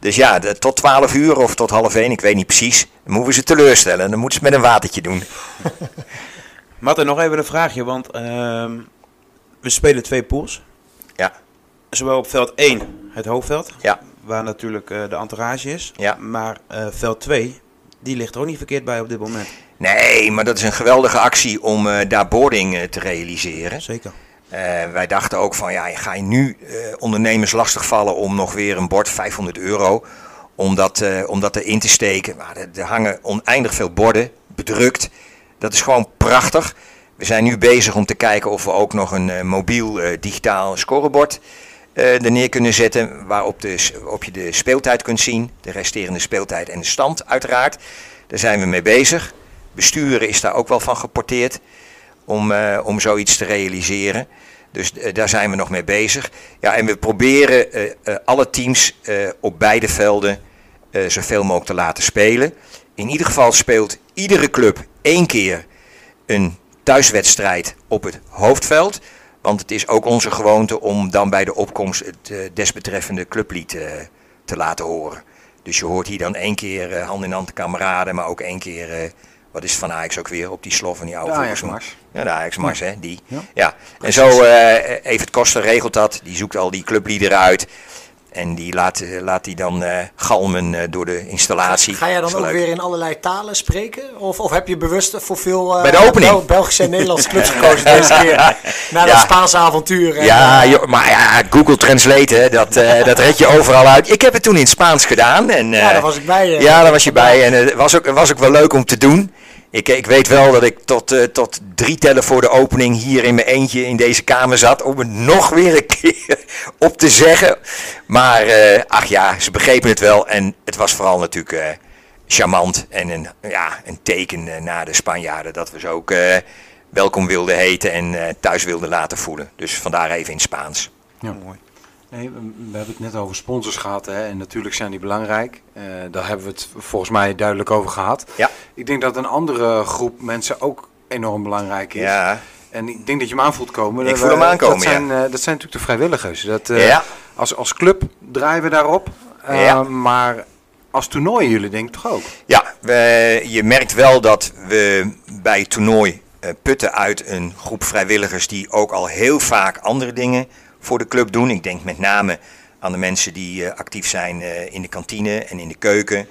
Dus ja, de- tot 12 uur of tot half 1, ik weet niet precies, dan moeten we ze teleurstellen. Dan moeten ze het met een watertje doen. <laughs> Martin, nog even een vraagje, want ehm, we spelen twee pools. Ja. Zowel op veld 1, het hoofdveld, Ja. waar natuurlijk eh, de entourage is. Ja. Maar eh, veld 2, die ligt er ook niet verkeerd bij op dit moment. Nee, maar dat is een geweldige actie om eh, daar boarding te realiseren. Zeker. Wij dachten ook van, ja, ga je nu ondernemers lastigvallen om nog weer een bord 500 euro, om dat, om dat erin te steken. Maar er hangen oneindig veel borden, bedrukt. Dat is gewoon prachtig. We zijn nu bezig om te kijken of we ook nog een eh, mobiel eh, digitaal scorebord eh, er neer kunnen zetten. Waarop de, op je de speeltijd kunt zien. De resterende speeltijd en de stand uiteraard. Daar zijn we mee bezig. Besturen is daar ook wel van geporteerd. Om, om zoiets te realiseren. Dus daar zijn we nog mee bezig. Ja, en we proberen alle teams op beide velden zoveel mogelijk te laten spelen. In ieder geval speelt iedere club één keer een thuiswedstrijd op het hoofdveld. Want het is ook onze gewoonte om dan bij de opkomst het eh, desbetreffende clublied eh, te laten horen. Dus je hoort hier dan één keer eh, hand in hand de kameraden, maar ook één keer, wat is het van Ajax ook weer, op die slof van die oude De voetbalschoen. Ajax-mars. Ja, de Ajax-mars, hè, die. Ja. Ja. En zo, eh Evert Koster regelt dat, die zoekt al die clubliederen uit. En die laat, eh, laat die dan eh, galmen eh, door de installatie. Ga jij dan ook leuk. weer in allerlei talen spreken? Of, of heb je bewust voor veel Bij de opening. Bel- Belgische en Nederlandse clubs <laughs> gekozen deze keer? Na dat Ja. Spaanse avontuur. en, Ja, joh, maar ja, Google Translate, hè, dat, <laughs> dat red je overal uit. Ik heb het toen in het Spaans gedaan. En, ja, daar was ik bij. ja, daar was je bij. En het was ook, was ook wel leuk om te doen. Ik, ik weet wel dat ik tot, eh, tot drie tellen voor de opening hier in mijn eentje in deze kamer zat. Om het nog weer een keer <laughs> op te zeggen. Maar eh, ach ja, ze begrepen het wel. En het was vooral natuurlijk eh, charmant. En een, ja, een teken naar de Spanjaarden dat we ze ook eh, welkom wilden heten. En eh, thuis wilden laten voelen. Dus vandaar even in het Spaans. Ja. Nee, we, we hebben het net over sponsors gehad hè, en natuurlijk zijn die belangrijk. Eh, daar hebben we het volgens mij duidelijk over gehad. Ja. Ik denk dat een andere groep mensen ook enorm belangrijk is. Ja, En ik denk dat je hem aan voelt komen. Ik Dat voel hem aankomen, dat zijn, eh, dat zijn natuurlijk de vrijwilligers. Dat, eh, Ja. als, als club draaien we daarop. Eh, Ja. Maar als toernooi jullie denk ik toch ook? Ja, we, je merkt wel dat we bij toernooi eh, putten uit een groep vrijwilligers die ook al heel vaak andere dingen voor de club doen. Ik denk met name aan de mensen die eh, actief zijn eh, in de kantine en in de keuken,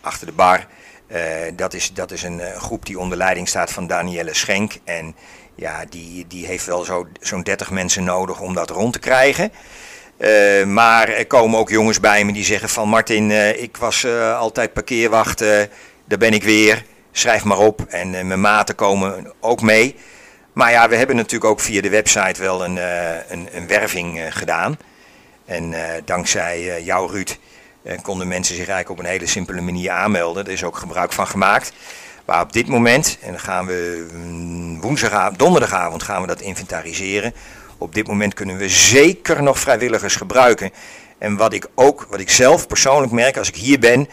achter de bar. Eh, dat, is, dat is een groep die onder leiding staat van Danielle Schenk. En ja, die, die heeft wel zo, zo'n 30 mensen nodig om dat rond te krijgen. Maar er komen ook jongens bij me die zeggen van Martin, ik was altijd parkeerwacht, daar ben ik weer, schrijf maar op. En mijn maten komen ook mee. Maar ja, we hebben natuurlijk ook via de website wel een, eh, een, een werving eh, gedaan. En eh, dankzij jou Ruud konden mensen zich eigenlijk op een hele simpele manier aanmelden. Er is ook gebruik van gemaakt. Maar op dit moment, en dan gaan we mm, woensdagavond, donderdagavond gaan we dat inventariseren. Op dit moment kunnen we zeker nog vrijwilligers gebruiken. En wat ik ook, wat ik zelf persoonlijk merk als ik hier ben.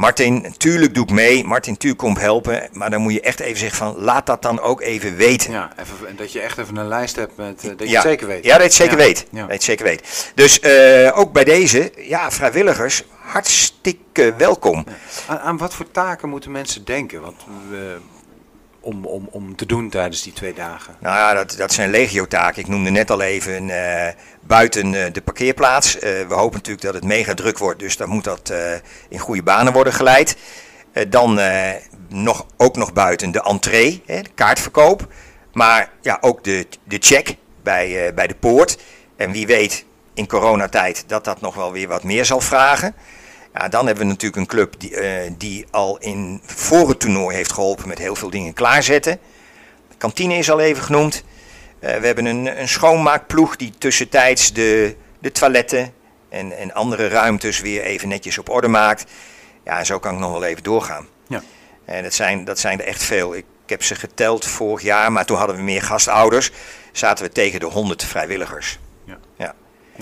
Martin, natuurlijk doe ik mee. Martin, natuurlijk komt helpen. Maar dan moet je echt even zeggen van, laat dat dan ook even weten. Ja, even, en dat je echt even een lijst hebt met, eh, dat je Ja. het zeker weet. Ja, dat je het zeker Ja. weet. Ja. Dat je het zeker weet. Dus eh, ook bij deze, ja, vrijwilligers, hartstikke welkom. Aan, aan wat voor taken moeten mensen denken want, we- om, om, om te doen tijdens die twee dagen? Nou ja, dat, dat zijn legio-taken. Ik noemde net al even eh, buiten eh, de parkeerplaats. Eh, we hopen natuurlijk dat het mega druk wordt, dus dan moet dat in goede banen worden geleid. Dan nog, ook nog buiten de entree, hè, de kaartverkoop. Maar ja, ook de, de check bij, bij de poort. En wie weet in coronatijd dat dat nog wel weer wat meer zal vragen. Ja, dan hebben we natuurlijk een club die, eh, die al in, voor het toernooi heeft geholpen met heel veel dingen klaarzetten. De kantine is al even genoemd. Eh, we hebben een, een schoonmaakploeg die tussentijds de, de toiletten en, en andere ruimtes weer even netjes op orde maakt. Ja, en zo kan ik nog wel even doorgaan. Ja. En dat zijn, dat zijn er echt veel. Ik heb ze geteld vorig jaar, maar toen hadden we meer gastouders. Zaten we tegen de 100 vrijwilligers.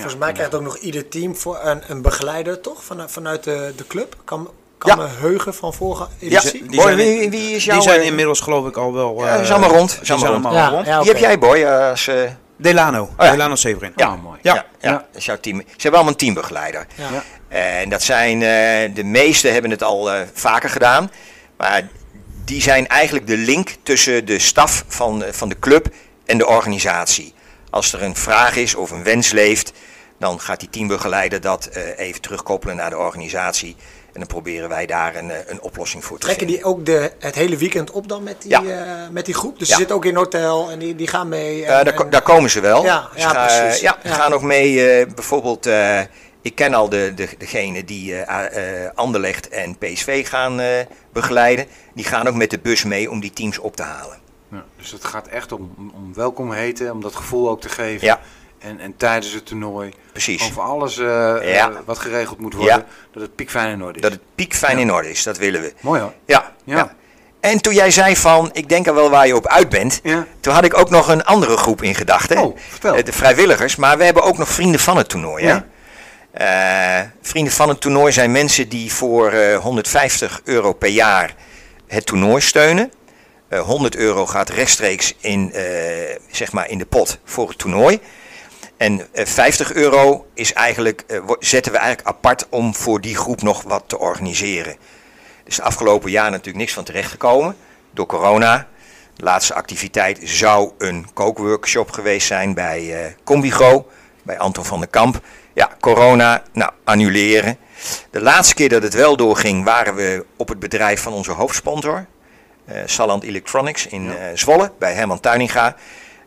Volgens mij krijgt ook nog ieder team voor een, een begeleider, toch? Vanuit, vanuit de, de club. Kan, kan Ja. me heugen van vorige Ja, die Boy, zijn- wie, wie is jouw... Die zijn eh, inmiddels geloof ik al wel... Ja, eh, is allemaal rond. Die zijn allemaal rond. ja, Wie heb jij, Boy? Als, eh, Delano. ja. Delano Severin. Ja. Oh, mooi. Ja. ja, ja, dat is jouw team. Ze hebben allemaal een teambegeleider. Ja. En dat zijn, eh, de meesten hebben het al eh, vaker gedaan. Maar die zijn eigenlijk de link tussen de staf van, eh, van de club en de organisatie. Als er een vraag is of een wens leeft, dan gaat die teambegeleider dat eh, even terugkoppelen naar de organisatie. En dan proberen wij daar een, eh, een oplossing voor te Trekken vinden. die ook de, het hele weekend op dan met die, Ja. eh, met die groep? Dus Ja. ze zitten ook in een hotel en die, die gaan mee. En- daar, en- daar komen ze wel. Ja, Ze ja, gaan, precies. ja, gaan ook mee, bijvoorbeeld, ik ken al de, de, degene die Anderlecht en PSV gaan begeleiden. Die gaan ook met de bus mee om die teams op te halen. Ja, dus het gaat echt om, om welkom heten, om dat gevoel ook te geven. Ja. en, en tijdens het toernooi. Precies. Over alles eh, Ja. eh, wat geregeld moet worden, dat het piekfijn in orde is. Dat het piekfijn in orde is, dat willen we. Mooi hoor. Ja, Ja. En toen jij zei van, ik denk er wel waar je op uit bent. Toen had ik ook nog een andere groep in gedachten. Oh, vertel. Eh, De vrijwilligers, maar we hebben ook nog vrienden van het toernooi. Ja. Hè? Vrienden van het toernooi zijn mensen die voor eh, 150 euro per jaar het toernooi steunen. Eh, 100 euro gaat rechtstreeks in, eh, zeg maar in de pot voor het toernooi. En eh, 50 euro is eigenlijk, eh, zetten we eigenlijk apart om voor die groep nog wat te organiseren. Er is de afgelopen jaar natuurlijk niks van terechtgekomen door corona. De laatste activiteit zou een kookworkshop geweest zijn bij eh Combigo, bij Anton van der Kamp. Ja, corona, nou, annuleren. De laatste keer dat het wel doorging, waren we op het bedrijf van onze hoofdsponsor, eh Saland Electronics in eh, Zwolle, bij Herman Tuininga.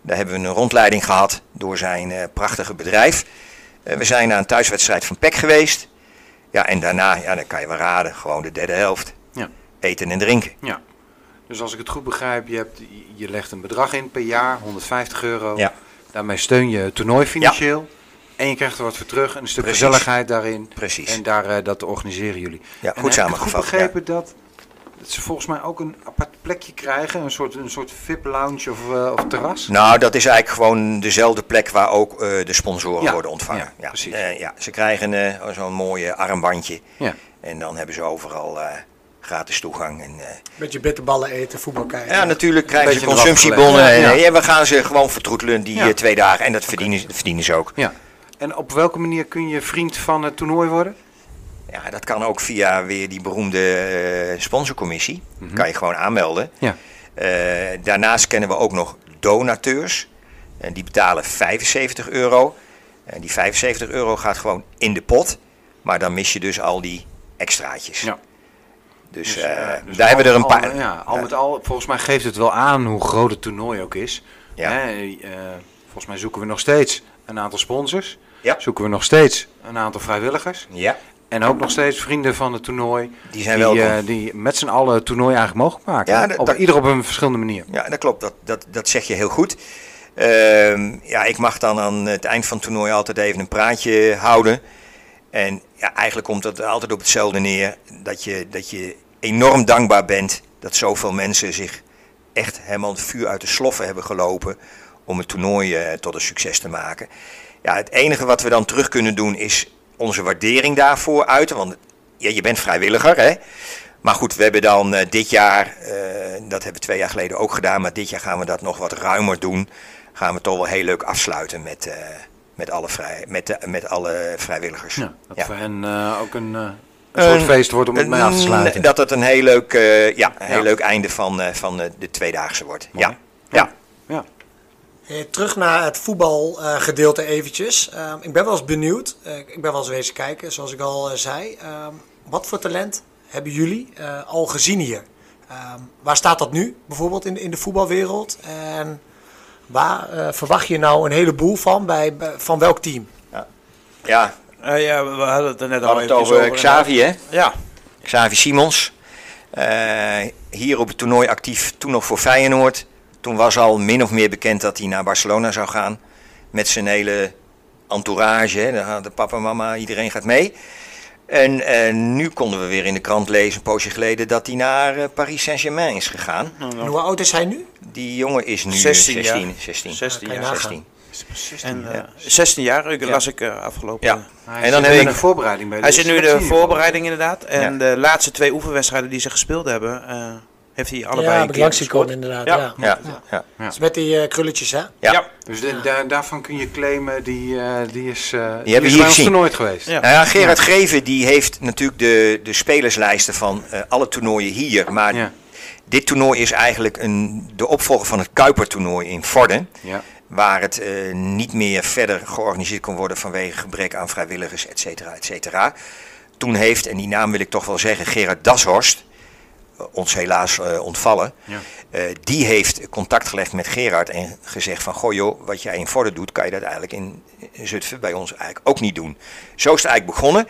Daar hebben we een rondleiding gehad door zijn eh, prachtige bedrijf. Eh, we zijn naar een thuiswedstrijd van PEC geweest. Ja, en daarna, ja, dan kan je wel raden, gewoon de derde helft. Ja. Eten en drinken. Ja. Dus als ik het goed begrijp, je, hebt, je legt een bedrag in per jaar, 150 euro. Ja. Daarmee steun je het toernooi financieel. En je krijgt er wat voor terug, en een stuk Precies. gezelligheid daarin. Precies. En daar, eh, dat organiseren jullie. Ja, en goed heb ik goed samengevat, begrepen dat, dat ze volgens mij ook een apart plekje krijgen? Een soort, een soort VIP-lounge of, eh, of terras? Nou, dat is eigenlijk gewoon dezelfde plek waar ook eh, de sponsoren Ja, worden ontvangen. ja, Ja, precies. Eh, ja, ze krijgen eh, zo'n mooi armbandje. Ja. En dan hebben ze overal eh, gratis toegang. En, eh, Beetje bitterballen eten, voetbal kijken. ja, natuurlijk krijgen ze consumptiebonnen. En, ja. we gaan ze gewoon vertroetelen die Ja. eh, twee dagen. En dat verdienen, dat verdienen ze ook. ja. En op welke manier kun je vriend van het toernooi worden? Ja, dat kan ook via weer die beroemde eh, sponsorcommissie. Kan je gewoon aanmelden. Ja. Eh, daarnaast kennen we ook nog donateurs. En die betalen 75 euro. En die 75 euro gaat gewoon in de pot. Maar dan mis je dus al die extraatjes. Ja. Dus, Dus, eh, eh, dus daar hebben we er een paar. al- ja, al met al, volgens mij geeft het wel aan hoe groot het toernooi ook is. Ja. Hè, eh, volgens mij zoeken we nog steeds een aantal sponsors. Ja. Zoeken we nog steeds een aantal vrijwilligers. Ja, En ook nog steeds vrienden van het toernooi. die zijn die, welkom. eh, die met z'n allen het toernooi eigenlijk mogelijk maken. Ja, dat- op, dat- ieder op een verschillende manier. Ja, dat klopt. Dat, dat, dat zeg je heel goed. Ehm, ja, ik mag dan aan het eind van het toernooi altijd even een praatje houden. En ja, eigenlijk komt het altijd op hetzelfde neer. Dat je, dat je enorm dankbaar bent dat zoveel mensen zich echt helemaal het vuur uit de sloffen hebben gelopen om het toernooi eh, tot een succes te maken. Ja, het enige wat we dan terug kunnen doen is onze waardering daarvoor uiten. Want ja, je bent vrijwilliger, hè? Maar goed, we hebben dan eh, dit jaar, eh, dat hebben we twee jaar geleden ook gedaan, maar dit jaar gaan we dat nog wat ruimer doen. Gaan we toch wel heel leuk afsluiten met, eh, met, alle, vrij, met, met alle vrijwilligers. Ja, dat Ja. voor hen ook een, een soort feest wordt om het mee af te sluiten. Dat het een heel leuk, ja, een heel Ja. leuk einde van, van de tweedaagse wordt. Mooi. Ja. Ja. Ja. Eh, terug naar het voetbalgedeelte eventjes. Ehm, ik ben wel eens benieuwd. Eh, ik ben wel eens wezen kijken, zoals ik al eh, zei. Ehm, wat voor talent hebben jullie eh, al gezien hier? Ehm, waar staat dat nu, bijvoorbeeld in, in de voetbalwereld? En waar eh, verwacht je nou een heleboel van? Bij, bij- van welk team? ja, Eh, ja, we hadden het er net al eventjes over Xavi, hè? Ja, Xavi Simons. Eh, hier op het toernooi actief, toen nog voor Feyenoord. Toen was al min of meer bekend dat hij naar Barcelona zou gaan. Met zijn hele entourage. Hè. De papa, mama, iedereen gaat mee. En eh, nu konden we weer in de krant lezen, een poosje geleden, dat hij naar eh, Paris Saint-Germain is gegaan. En hoe oud is hij nu? Die jongen is nu 16 jaar. 16. 16. 16 Ja, kan jaar. je 16. En, eh, 16 jaar, ik las ik afgelopen. Ja. Hij En dan heb heb ik- de voorbereiding bij Hij de zit nu in de in voorbereiding inderdaad. En Ja. de laatste twee oefenwedstrijden die ze gespeeld hebben, eh, heeft hij allebei ja, een keer inderdaad. Ja. Ja. Ja, is met die eh, krulletjes, hè? Ja. Ja. Dus de- da- daarvan kun je claimen, die, eh, die is, eh die hebben is hier bij ons gezien. toernooi geweest. Ja. Nou ja, Gerard Greven die heeft natuurlijk de, de spelerslijsten van eh, alle toernooien hier. Maar Ja. dit toernooi is eigenlijk een, de opvolger van het Kuiper-toernooi in Vorden. Ja. Waar het eh, niet meer verder georganiseerd kon worden vanwege gebrek aan vrijwilligers, et cetera, et cetera. Toen heeft, en die naam wil ik toch wel zeggen, Gerard Dashorst, ons helaas eh, ontvallen. Ja. eh, die heeft contact gelegd met Gerard en gezegd van, goh joh, wat jij in Vorden doet, kan je dat eigenlijk in Zutphen bij ons eigenlijk ook niet doen. Zo is het eigenlijk begonnen.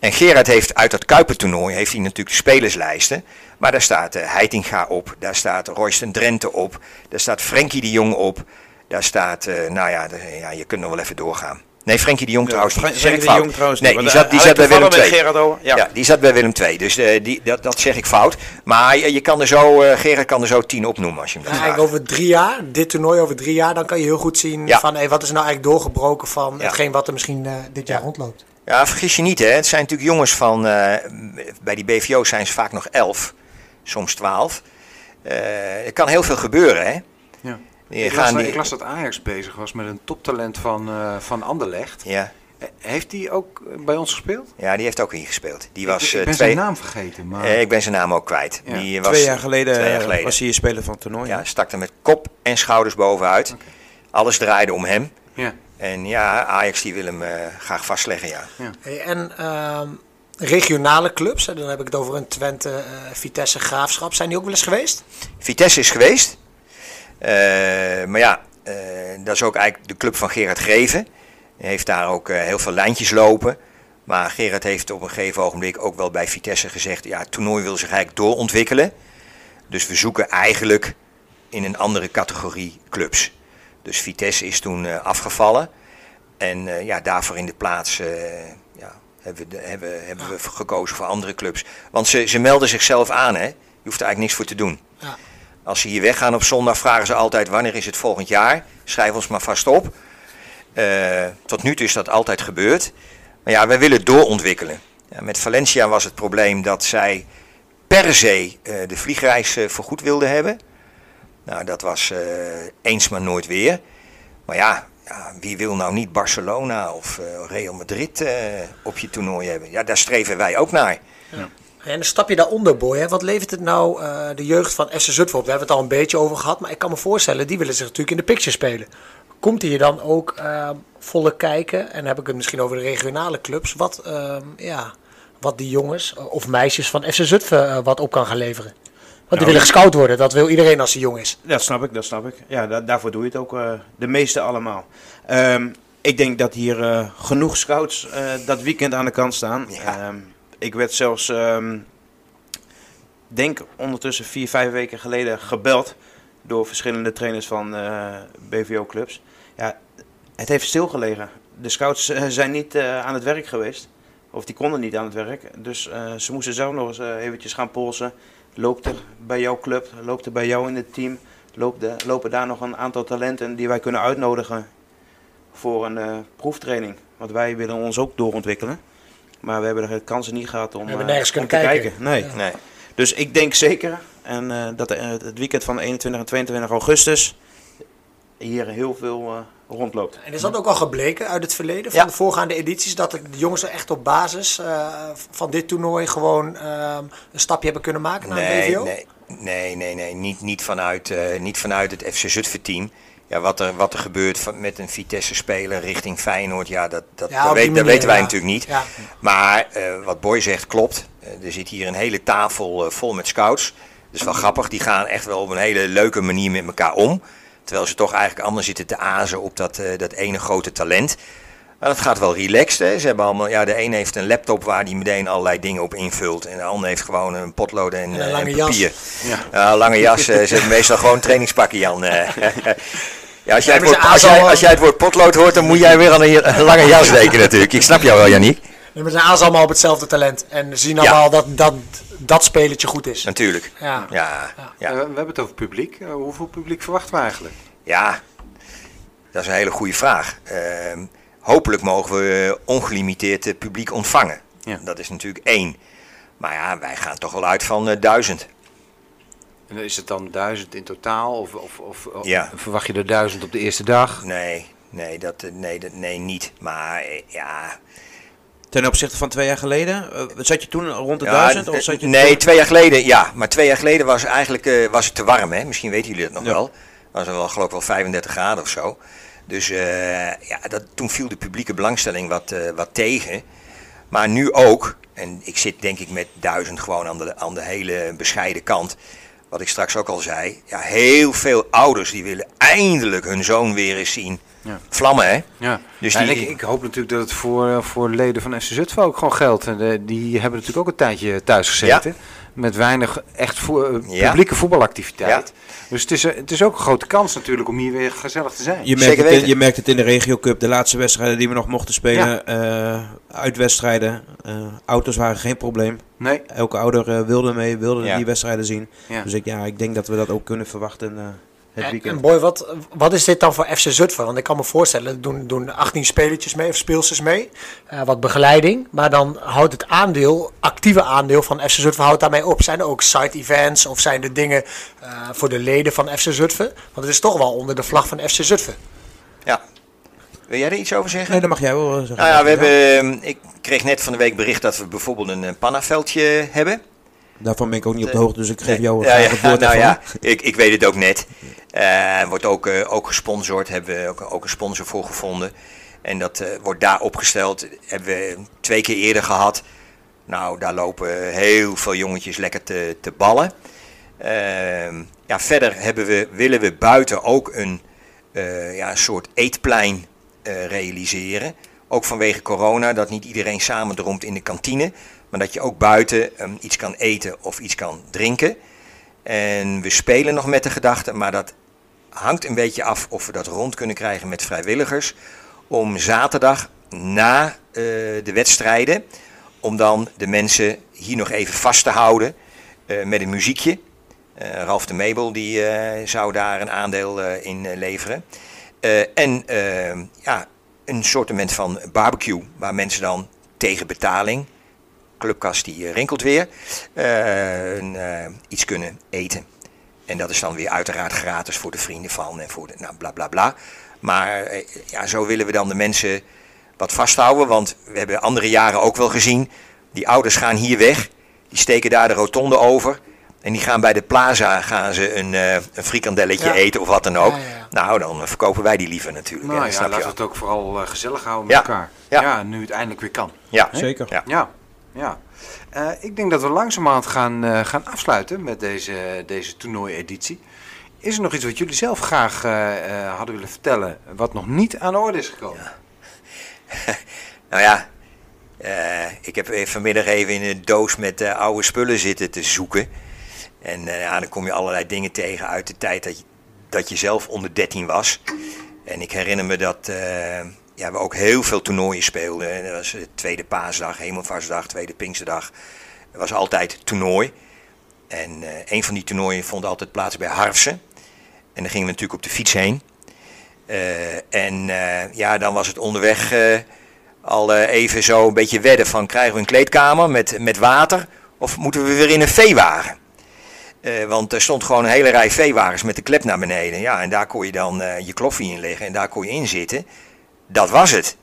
En Gerard heeft uit dat Kuiper-toernooi heeft hij natuurlijk de spelerslijsten. Maar daar staat eh, Heitinga op, daar staat Royston Drenthe op, daar staat Frenkie de Jong op. Daar staat, eh, nou ja, de- ja, je kunt nog wel even doorgaan. Nee, Frenkie de Jong trouwens niet. Frenkie Zeg ik de fout. Jong trouwens nee, die zat, die zat bij Willem II. ja. Ja, die zat bij Willem II, dus eh, die, dat, dat zeg ik fout. Maar je, je kan er zo, eh Gerard kan er zo tien opnoemen als je hem Ja, dat eigenlijk vraagt. over drie jaar, dit toernooi over drie jaar, dan kan je heel goed zien Ja. van hey, wat is nou eigenlijk doorgebroken van Ja. hetgeen wat er misschien eh, dit jaar rondloopt. Ja, vergis je niet, hè. Het zijn natuurlijk jongens van... eh, bij die BVO's zijn ze vaak nog elf, soms twaalf. Eh, er kan heel veel gebeuren, hè. Ja. Die Ik las, gaan die- ik las dat Ajax bezig was met een toptalent van, eh, van Anderlecht. Ja, Eh, Heeft die ook eh, bij ons gespeeld? ja, die heeft ook ingespeeld. Die was ik, ik ben twee... zijn naam vergeten. Maar... Eh, ik ben zijn naam ook kwijt. Ja. Die was Twee jaar geleden, twee jaar geleden. was hij speler van het toernooi. Ja, stak er met kop en schouders bovenuit. Alles draaide om hem. ja. En ja, Ajax die wil hem eh, graag vastleggen, ja. Hey, en ehm, regionale clubs, dan heb ik het over een Twente, eh, Vitesse, Graafschap, zijn die ook wel eens geweest? Vitesse is geweest. Eh, maar ja, eh, dat is ook eigenlijk de club van Gerard Greven. Hij heeft daar ook eh, heel veel lijntjes lopen. Maar Gerard heeft op een gegeven ogenblik ook wel bij Vitesse gezegd... ja, het toernooi wil zich eigenlijk doorontwikkelen. Dus we zoeken eigenlijk in een andere categorie clubs. Dus Vitesse is toen afgevallen. En ja, daarvoor in de plaats ja, hebben, we, hebben, hebben we gekozen voor andere clubs. Want ze, ze melden zichzelf aan, hè. Je hoeft er eigenlijk niks voor te doen. Ja. Als ze hier weggaan op zondag, vragen ze altijd wanneer is het volgend jaar. Schrijf ons maar vast op. Eh, tot nu toe is dat altijd gebeurd. Maar ja, wij willen doorontwikkelen. Ja, met Valencia was het probleem dat zij per se eh, de vliegreis eh, vergoed wilden hebben. Nou, dat was eens maar nooit weer. Maar ja, ja, wie wil nou niet Barcelona of Real Madrid op je toernooi hebben? Ja, daar streven wij ook naar. En een stapje daaronder, boy. Hè. Wat levert het nou eh, de jeugd van FC Zutphen op? We hebben het al een beetje over gehad, maar ik kan me voorstellen, die willen zich natuurlijk in de picture spelen. Komt hier dan ook eh, volle kijken, en dan heb ik het misschien over de regionale clubs, wat, ehm, ja, wat die jongens eh, of meisjes van FC Zutphen eh, wat op kan gaan leveren? Want die willen gescout worden, dat wil iedereen als hij jong is. Dat snap ik, dat snap ik. Ja, da- daarvoor doe je het ook. de meeste allemaal. Ehm, ik denk dat hier genoeg scouts dat weekend aan de kant staan. Ja. Ehm, ik werd zelfs, ehm, denk ondertussen vier, vijf weken geleden gebeld door verschillende trainers van eh, BVO-clubs. Ja, het heeft stilgelegen. De scouts eh, zijn niet eh, aan het werk geweest. Of die konden niet aan het werk. Dus ze moesten zelf nog eens eventjes gaan polsen. Loopt er bij jouw club, loopt er bij jou in het team, loopt lopen daar nog een aantal talenten die wij kunnen uitnodigen voor een proeftraining. Want wij willen ons ook doorontwikkelen. Maar we hebben de kansen niet gehad om, We hebben eh, nergens om kunnen te kijken. Nee. Ja. Nee. Dus ik denk zeker en, eh, dat eh, het weekend van 21 en 22 augustus hier heel veel rondloopt. En is dat ook al gebleken uit het verleden van Ja. de voorgaande edities, dat de jongens er echt op basis van dit toernooi gewoon ehm, een stapje hebben kunnen maken naar een Nee, BVO? nee, nee, nee, nee. Niet, niet, vanuit, niet vanuit het FC Zutphen team. Ja, wat, er, wat er gebeurt van, met een Vitesse-speler richting Feyenoord, ja, dat, dat, Ja, dat, weten wij ja. natuurlijk niet. Ja. Maar eh, wat Boy zegt klopt. Eh, er zit hier een hele tafel eh, vol met scouts. Dat is wel grappig. Die gaan echt wel op een hele leuke manier met elkaar om. Terwijl ze toch eigenlijk allemaal zitten te azen op dat, dat ene grote talent. Maar dat gaat wel relaxed. Hè. Ze hebben allemaal, ja, de een heeft een laptop waar hij meteen allerlei dingen op invult. En de ander heeft gewoon een potlood en, En een eh, lange en jas. papier. Ja. lange jas. eh, ze hebben meestal gewoon trainingspakken, Jan. eh. <laughs> Ja, als, jij het woord, als, jij, als het woord potlood hoort, dan moet jij weer aan een, een lange jas denken natuurlijk. Ik snap jou wel, Janiek. Ze zijn allemaal op hetzelfde talent en zien Ja. allemaal dat, dat dat spelletje goed is. Natuurlijk. Ja. Ja, ja. We hebben het over publiek. Hoeveel publiek verwachten we eigenlijk? Ja, dat is een hele goede vraag. Ehm, hopelijk mogen we ongelimiteerd eh, publiek ontvangen. Ja. Dat is natuurlijk één. Maar ja, wij gaan toch wel uit van eh, duizend. En is het dan duizend in totaal? Of, of, of of Ja. verwacht je er duizend op de eerste dag? Nee, nee, dat, eh, nee, dat, nee niet. Maar eh, ja... Ten opzichte van twee jaar geleden, eh, zat je toen rond de ja, duizend? Of eh, zat je nee, toen- twee jaar geleden, ja. Maar twee jaar geleden was eigenlijk eh, was het te warm, hè. Misschien weten jullie het nog Ja. wel. Was er wel, geloof ik, wel 35 graden of zo. Dus eh, ja, dat, toen viel de publieke belangstelling wat, eh, wat tegen. Maar nu ook, en ik zit denk ik met duizend gewoon aan de, aan de hele bescheiden kant. Wat ik straks ook al zei. Ja, heel veel ouders die willen eindelijk hun zoon weer eens zien Ja. vlammen, hè? Ja. Dus Ja, die, ik, ik hoop natuurlijk dat het voor, eh, voor leden van FC Zutphen ook gewoon geldt. En, die hebben natuurlijk ook een tijdje thuis gezeten. Met weinig echt vo- eh, Ja. publieke voetbalactiviteit. Dus het is, eh, het is ook een grote kans natuurlijk om hier weer gezellig te zijn. Je merkt, Zeker het in, weten. je merkt het in de Regio Cup, de laatste wedstrijden die we nog mochten spelen. eh, uitwedstrijden. eh, auto's waren geen probleem. Nee? Elke ouder eh, wilde mee, wilde Ja. die wedstrijden zien. Ja. Dus ik, ja, ik denk dat we dat ook kunnen verwachten eh, het En, weekend. en Boy, wat, wat is dit dan voor FC Zutphen? Want ik kan me voorstellen, er doen, doen 18 spelertjes mee of speelsters mee. Eh, wat begeleiding. Maar dan houdt het aandeel, actieve aandeel van FC Zutphen houdt daarmee op. Zijn er ook side events of zijn er dingen eh, voor de leden van FC Zutphen? Want het is toch wel onder de vlag van FC Zutphen. ja. Wil jij er iets over zeggen? Nee, dat mag jij wel zeggen. Nou ja, we hebben, eh, ik kreeg net van de week bericht dat we bijvoorbeeld een, pannaveldje hebben. Daarvan ben ik ook niet op de hoogte, dus ik geef jou Ja, graag ja, het woord nou ja, ik, ik weet het ook net. Eh wordt ook, eh, ook gesponsord, hebben we ook, ook een sponsor voor gevonden. En dat eh, wordt daar opgesteld. Hebben we twee keer eerder gehad. Nou, daar lopen heel veel jongetjes lekker te, te ballen. Ehm, ja, verder hebben we, willen we buiten ook een ja, een soort eetplein realiseren. Ook vanwege corona, dat niet iedereen samendromt in de kantine. Maar dat je ook buiten ehm, iets kan eten of iets kan drinken. En we spelen nog met de gedachte, maar dat hangt een beetje af of we dat rond kunnen krijgen met vrijwilligers. Om zaterdag na eh, de wedstrijden, om dan de mensen hier nog even vast te houden eh, met een muziekje. Eh, Ralf de Mabel die, zou daar een aandeel in leveren. En eh, ja, een soortement van barbecue, waar mensen dan tegen betaling, clubkast die eh, rinkelt weer, eh, een, eh, iets kunnen eten. En dat is dan weer uiteraard gratis voor de vrienden van en voor de, nou bla bla bla. Maar ja, zo willen we dan de mensen wat vasthouden, want we hebben andere jaren ook wel gezien, die ouders gaan hier weg, die steken daar de rotonde over. En die gaan bij de plaza gaan ze een, eh, een frikandelletje Ja. eten of wat dan ook. Ja, ja, ja. Nou, dan verkopen wij die liever natuurlijk. Nou ja, snap je laten we het ook vooral gezellig houden met Ja. elkaar. Ja. Ja. nu het eindelijk weer kan. Ja, Zeker. Ja. Ja, ja. Eh, ik denk dat we langzamerhand gaan, eh, gaan afsluiten met deze, deze toernooieditie. Is er nog iets wat jullie zelf graag eh, hadden willen vertellen, wat nog niet aan de orde is gekomen? <laughs> Nou ja, ik heb vanmiddag even in een doos met oude spullen zitten te zoeken. En ja, dan kom je allerlei dingen tegen uit de tijd dat je, dat je zelf onder 13 was. En ik herinner me dat ja, we ook heel veel toernooien speelden. Dat was de tweede paasdag, hemelvaartsdag, tweede pinksterdag. Er was altijd toernooi. En eh, een van die toernooien vond altijd plaats bij Harfsen. En dan gingen we natuurlijk op de fiets heen. Eh, en eh, ja, dan was het onderweg eh, al eh, even zo een beetje wedden van krijgen we een kleedkamer met, met water of moeten we weer in een veewagen? Eh, want er stond gewoon een hele rij veewagens met de klep naar beneden. Ja, en daar kon je dan eh, je kloffie in leggen en daar kon je in zitten. Dat was het.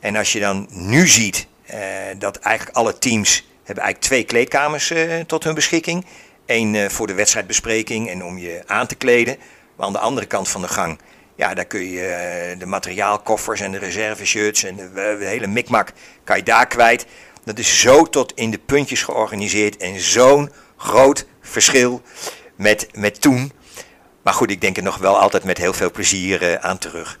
En als je dan nu ziet eh, dat eigenlijk alle teams hebben eigenlijk twee kleedkamers eh, tot hun beschikking. Eén eh, voor de wedstrijdbespreking en om je aan te kleden. Maar aan de andere kant van de gang, ja, daar kun je de materiaalkoffers en de reserveshirts en de, de hele mikmak kan je daar kwijt. Dat is zo tot in de puntjes georganiseerd en zo'n groot verschil met, met toen. Maar goed, ik denk er nog wel altijd met heel veel plezier aan terug.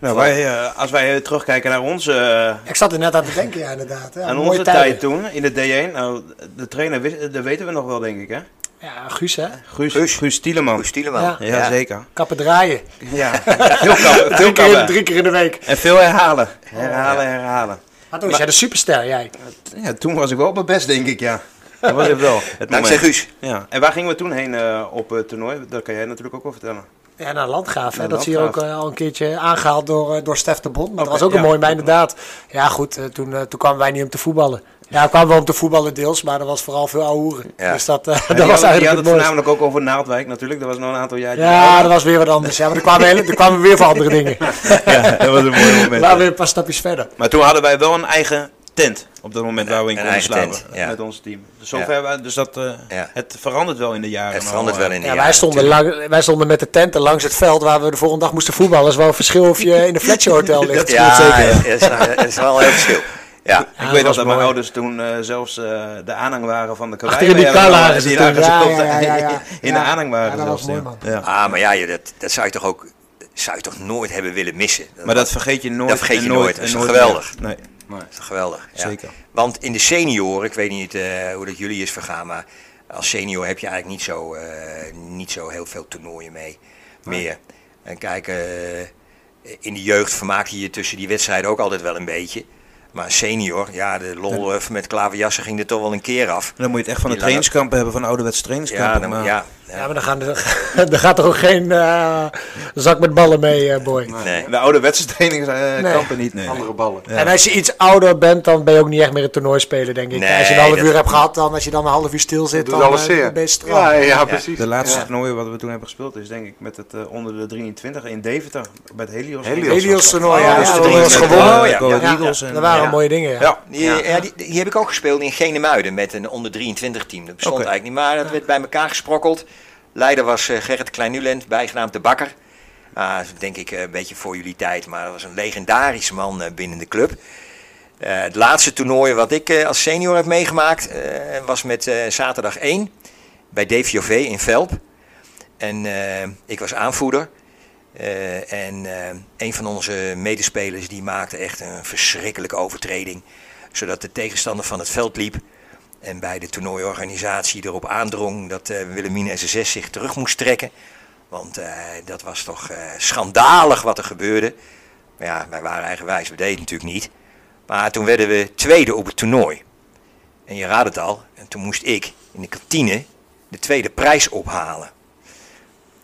Nou, wij, eh, als wij eh, terugkijken naar onze, eh, Ik zat er net aan te denken, ja, inderdaad. Ja, aan mooie onze tijden. tijd toen in de D1, nou, de trainer, dat weten we nog wel, denk ik, hè? Ja, Guus, hè? Guus, Guus. Guus, Tieleman. Ja. Ja, zeker. Kappen draaien. Ja, <laughs> veel kappen. Veel Drie keer, in, kappen. drie keer in de week. En veel herhalen. Herhalen, herhalen. Maar toen was jij de superster, jij. Ja, toen was ik wel op mijn best, denk ik, ja. Dat was het wel. Het Dankzij. Guus. Ja. En waar gingen we toen heen eh, op het toernooi? Dat kan jij natuurlijk ook wel vertellen. Ja, naar Landgraaf. Hè? Naar Dat zie je ook eh, al een keertje aangehaald door, eh, door Stef de Bond. Maar dat was ook een mooi, maar inderdaad. Ja, goed, eh, toen, toen kwamen wij niet om te voetballen. Ja, kwamen we om te voetballen deels, maar er was vooral veel ouwe hoeren. Ja. Dus dat, <laughs> dat was eigenlijk hadden het het voornamelijk ook over Naaldwijk natuurlijk. Dat was nog een aantal jaar. Ja, dat was weer wat anders. Ja, maar er kwamen, hele, er kwamen we weer voor andere dingen. <laughs> ja, dat was een mooi moment. <laughs> Maar weer een paar stapjes verder. Maar toen hadden wij wel een eigen tent op dat moment waar we in Een konden slapen tent, ja. met ons team. Dus, zover, wij- dus dat, eh, Ja. het verandert wel in de jaren. Het verandert eh. wel in de Ja, jaren, wij, stonden lang, wij stonden met de tenten langs het veld waar we de volgende dag moesten voetballen. Dat is wel een verschil of je in een Fletcher Hotel ligt. <laughs> Dat Ja, zeker. is, is wel een heel verschil. Ja. Ik weet nog dat mijn ouders toen eh, zelfs eh, de aanhang waren van de karwei. Achter in die kar hebben, lagen ze die toen. lagen Ja, zelfs, ja, ja, ja, ja. <laughs> In Ja. de aanhang waren zelfs. Ah, maar ja, je- dat, dat zou je toch ook zou je toch nooit hebben willen missen. Maar dat vergeet je nooit. Dat vergeet je nooit. Dat is geweldig? Nee, Dat is geweldig. Ja. zeker. Want in de senioren, ik weet niet eh, hoe dat jullie is vergaan, maar als senior heb je eigenlijk niet zo, eh, niet zo heel veel toernooien mee meer. En kijk, eh, in de jeugd vermaak je je tussen die wedstrijden ook altijd wel een beetje. Maar senior, ja, de lol met klaverjassen ging er toch wel een keer af. Dan moet je het echt van de Die trainingskampen hebben, van ouderwetse Ja, trainingskampen. dan, maar ja, Ja, maar dan, gaan <laughs> er, dan gaat er ook geen eh, zak met ballen mee, eh, boy. nee. De ouderwetse trainingskampen Nee. niet, nee. Andere ballen. Ja. En als je iets ouder bent, dan ben je ook niet echt meer een toernooi spelen, denk ik. Nee, als je een half uur hebt gehad, dan als je dan een half uur stil zit, dan alles zeer. ben je. Ja, ja, precies. De laatste Ja. toernooi wat we toen hebben gespeeld is denk ik met het onder de 23 in Deventer. Bij het Helios. Helios. Helios toernooi, Oh, ja, ja, ja, de dat was 23. gewonnen. Oh. Dat en- waren Ja. mooie dingen, ja. Ja. Die, ja. die, die heb ik ook gespeeld in Genemuiden met een onder 23 team. Dat bestond eigenlijk niet, maar dat werd bij elkaar gesprokkeld. Leider was eh, Gerrit Klein-Nuland, bijgenaamd De Bakker. Is denk ik eh, een beetje voor jullie tijd, maar dat was een legendarische man eh, binnen de club. Het laatste toernooi wat ik als senior heb meegemaakt was met zaterdag 1 bij DVOV in Velp. En ik was aanvoerder. En een van onze medespelers die maakte echt een verschrikkelijke overtreding. Zodat de tegenstander van het veld liep. En bij de toernooiorganisatie erop aandrong dat eh Willemine SSS zich terug moest trekken. Want eh, dat was toch eh, schandalig wat er gebeurde. Maar ja, wij waren eigenwijs, we deden het natuurlijk niet. Maar toen werden we tweede op het toernooi. En je raadt het al, en toen moest ik in de kantine de tweede prijs ophalen.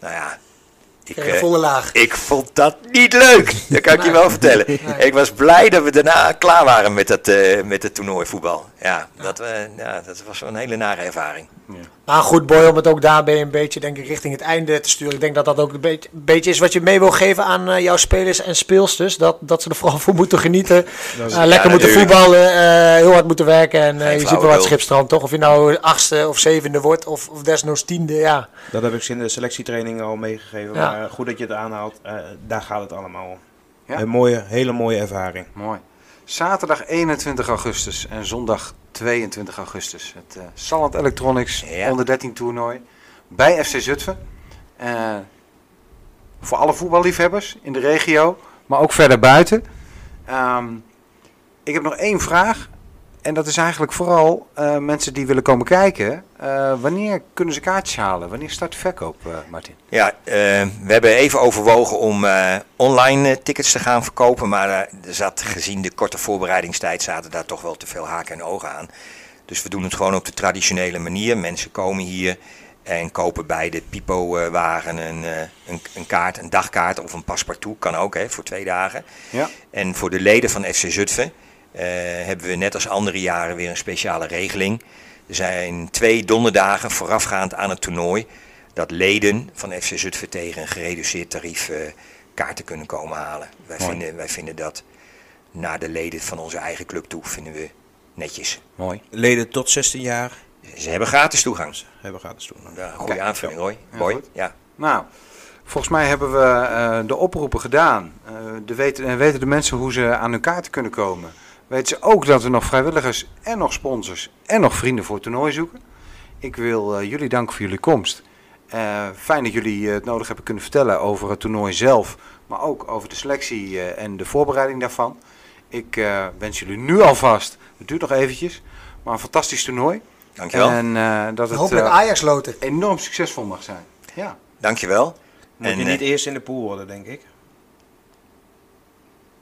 Nou ja, ik, eh, volle laag. ik vond dat niet leuk. Dat kan ik je wel vertellen. Ik was blij dat we daarna klaar waren met dat, met het toernooi voetbal. Ja, dat, eh, ja, dat was wel een hele nare ervaring. Maar goed, boy, om het ook daarbij een beetje, denk ik, richting het einde te sturen. Ik denk dat dat ook een beetje, een beetje is wat je mee wil geven aan eh, jouw spelers en speelsters. Dat, dat ze er vooral <laughs> voor moeten genieten. Is- Eh, lekker moeten natuurlijk. voetballen, eh, heel hard moeten werken. En eh, je ziet wel wat schipstrand, toch? Of je nou achtste of zevende wordt, of, of desnoods tiende, ja. Dat heb ik ze in de selectietraining al meegegeven. Ja. Maar goed dat je het aanhaalt. Eh, daar gaat het allemaal om. Ja. Een mooie, hele mooie ervaring. Mooi. Zaterdag 21 augustus en zondag 22 augustus. Het eh Salland Electronics Ja. onder 13 toernooi bij FC Zutphen. Eh, voor alle voetballiefhebbers in de regio, maar ook verder buiten. Ehm, ik heb nog één vraag. En dat is eigenlijk vooral eh, mensen die willen komen kijken. eh, wanneer kunnen ze kaartjes halen? Wanneer start de verkoop, eh, Martin? Ja, we hebben even overwogen om online tickets te gaan verkopen. Maar er zat, gezien de korte voorbereidingstijd zaten daar toch wel te veel haken en ogen aan. Dus we doen het gewoon op de traditionele manier. Mensen komen hier en kopen bij de Pipo-wagen een, een, een kaart, een dagkaart of een paspartout. Kan ook, hè, voor twee dagen. Ja. En voor de leden van FC Zutphen hebben we net als andere jaren weer een speciale regeling. Er zijn twee donderdagen voorafgaand aan het toernooi dat leden van FC Zutphen tegen een gereduceerd tarief eh, kaarten kunnen komen halen. Wij Mooi. vinden, wij vinden dat naar de leden van onze eigen club toe vinden we netjes. Mooi. Leden tot 16 jaar Ze hebben gratis toegang. hebben gratis doen. Ja, goede Kijk, aanvulling hoor. Ja, Mooi. goed. Ja. Nou, volgens mij hebben we eh, de oproepen gedaan. Eh, de weten, en weten de mensen hoe ze aan hun kaarten kunnen komen. Weten ze ook dat we nog vrijwilligers en nog sponsors en nog vrienden voor het toernooi zoeken. Ik wil eh, jullie danken voor jullie komst. Eh, fijn dat jullie eh, het nodig hebben kunnen vertellen over het toernooi zelf, maar ook over de selectie eh, en de voorbereiding daarvan. Ik eh, wens jullie nu alvast, het duurt nog eventjes, maar een fantastisch toernooi. Dankjewel. En eh, dat het Hopelijk Ajax loten. enorm succesvol mag zijn. Ja. Dankjewel. Moet En, je niet eerst in de pool worden, denk ik.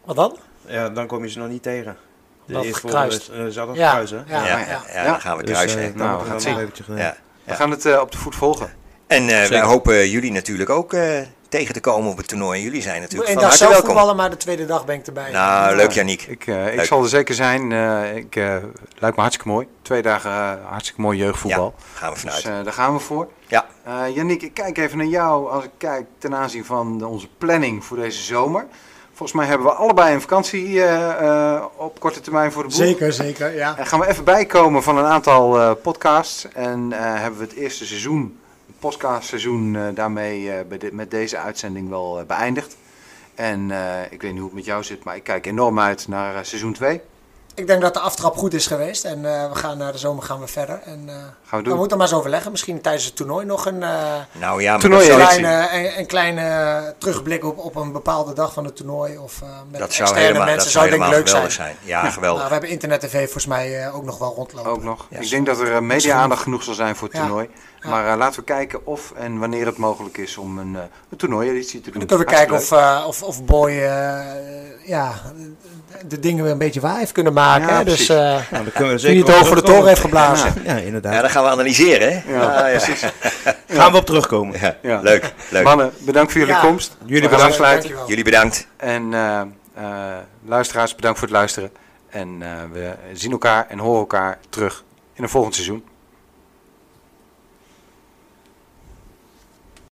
Wat dan? Ja, dan kom je ze nog niet tegen. De Wat eerstvolgende gekruist. is- eh, zat dat Ja, kruis, hè? ja, ja, ja. ja, ja. dan gaan we Dus, kruisen. dan Nou, we gaan we het zien. eh, ja. We gaan het eh, op de voet volgen. En eh, wij hopen jullie natuurlijk ook eh, tegen te komen op het toernooi. Jullie zijn natuurlijk van dag harte zelf welkom. voetballen, maar de tweede dag ben ik erbij. Nou, leuk Janiek. Ik, ik zal er zeker zijn. Eh, ik, eh, lijkt me hartstikke mooi. Twee dagen hartstikke mooi jeugdvoetbal. Ja, gaan we vanuit. Dus eh, daar gaan we voor. Ja. Eh Yannick, ik kijk even naar jou als ik kijk ten aanzien van de- onze planning voor deze zomer. Volgens mij hebben we allebei een vakantie eh, eh, op korte termijn voor de boeg. Zeker, zeker, ja. En gaan we even bijkomen van een aantal eh, podcasts. En hebben we het eerste seizoen, het podcastseizoen, daarmee met deze uitzending wel beëindigd. En ik weet niet hoe het met jou zit, maar ik kijk enorm uit naar seizoen 2. Ik denk dat de aftrap goed is geweest. En eh, we gaan naar de zomer gaan we verder. En, eh, we we doen. moeten maar eens overleggen. Misschien tijdens het toernooi nog een, eh, Nou ja, Toernooi editie. kleine, een, een kleine terugblik op, op een bepaalde dag van het toernooi. Of eh, met dat zou externe helemaal, mensen. dat zou denk ik leuk zijn. geweldig zijn. Ja, <laughs> geweldig. Nou, we hebben internet tv volgens mij eh, ook nog wel rondlopen. Ook nog. Ja, ik denk dat er eh, media-aandacht genoeg zal zijn voor het Ja. toernooi. Ja. Maar eh, laten we kijken of en wanneer het mogelijk is om een, eh een toernooieditie te doen. Dan kunnen we kijken of, eh, of, of Boy eh, ja, de dingen weer een beetje waar heeft kunnen maken. Ja, hè. dus precies. eh Nou, dan kunnen we die zeker niet voor de toren heeft geblazen. Ja, Ja, inderdaad. dat gaan we analyseren, hè? Ja, Ah, ja. precies. Gaan we op terugkomen. Ja, Ja. Leuk, leuk. Mannen, bedankt voor jullie Ja. komst. Jullie bedankt. Dankjewel. Jullie bedankt. En eh, eh, luisteraars, bedankt voor het luisteren. En eh, we zien elkaar en horen elkaar terug in een volgend seizoen.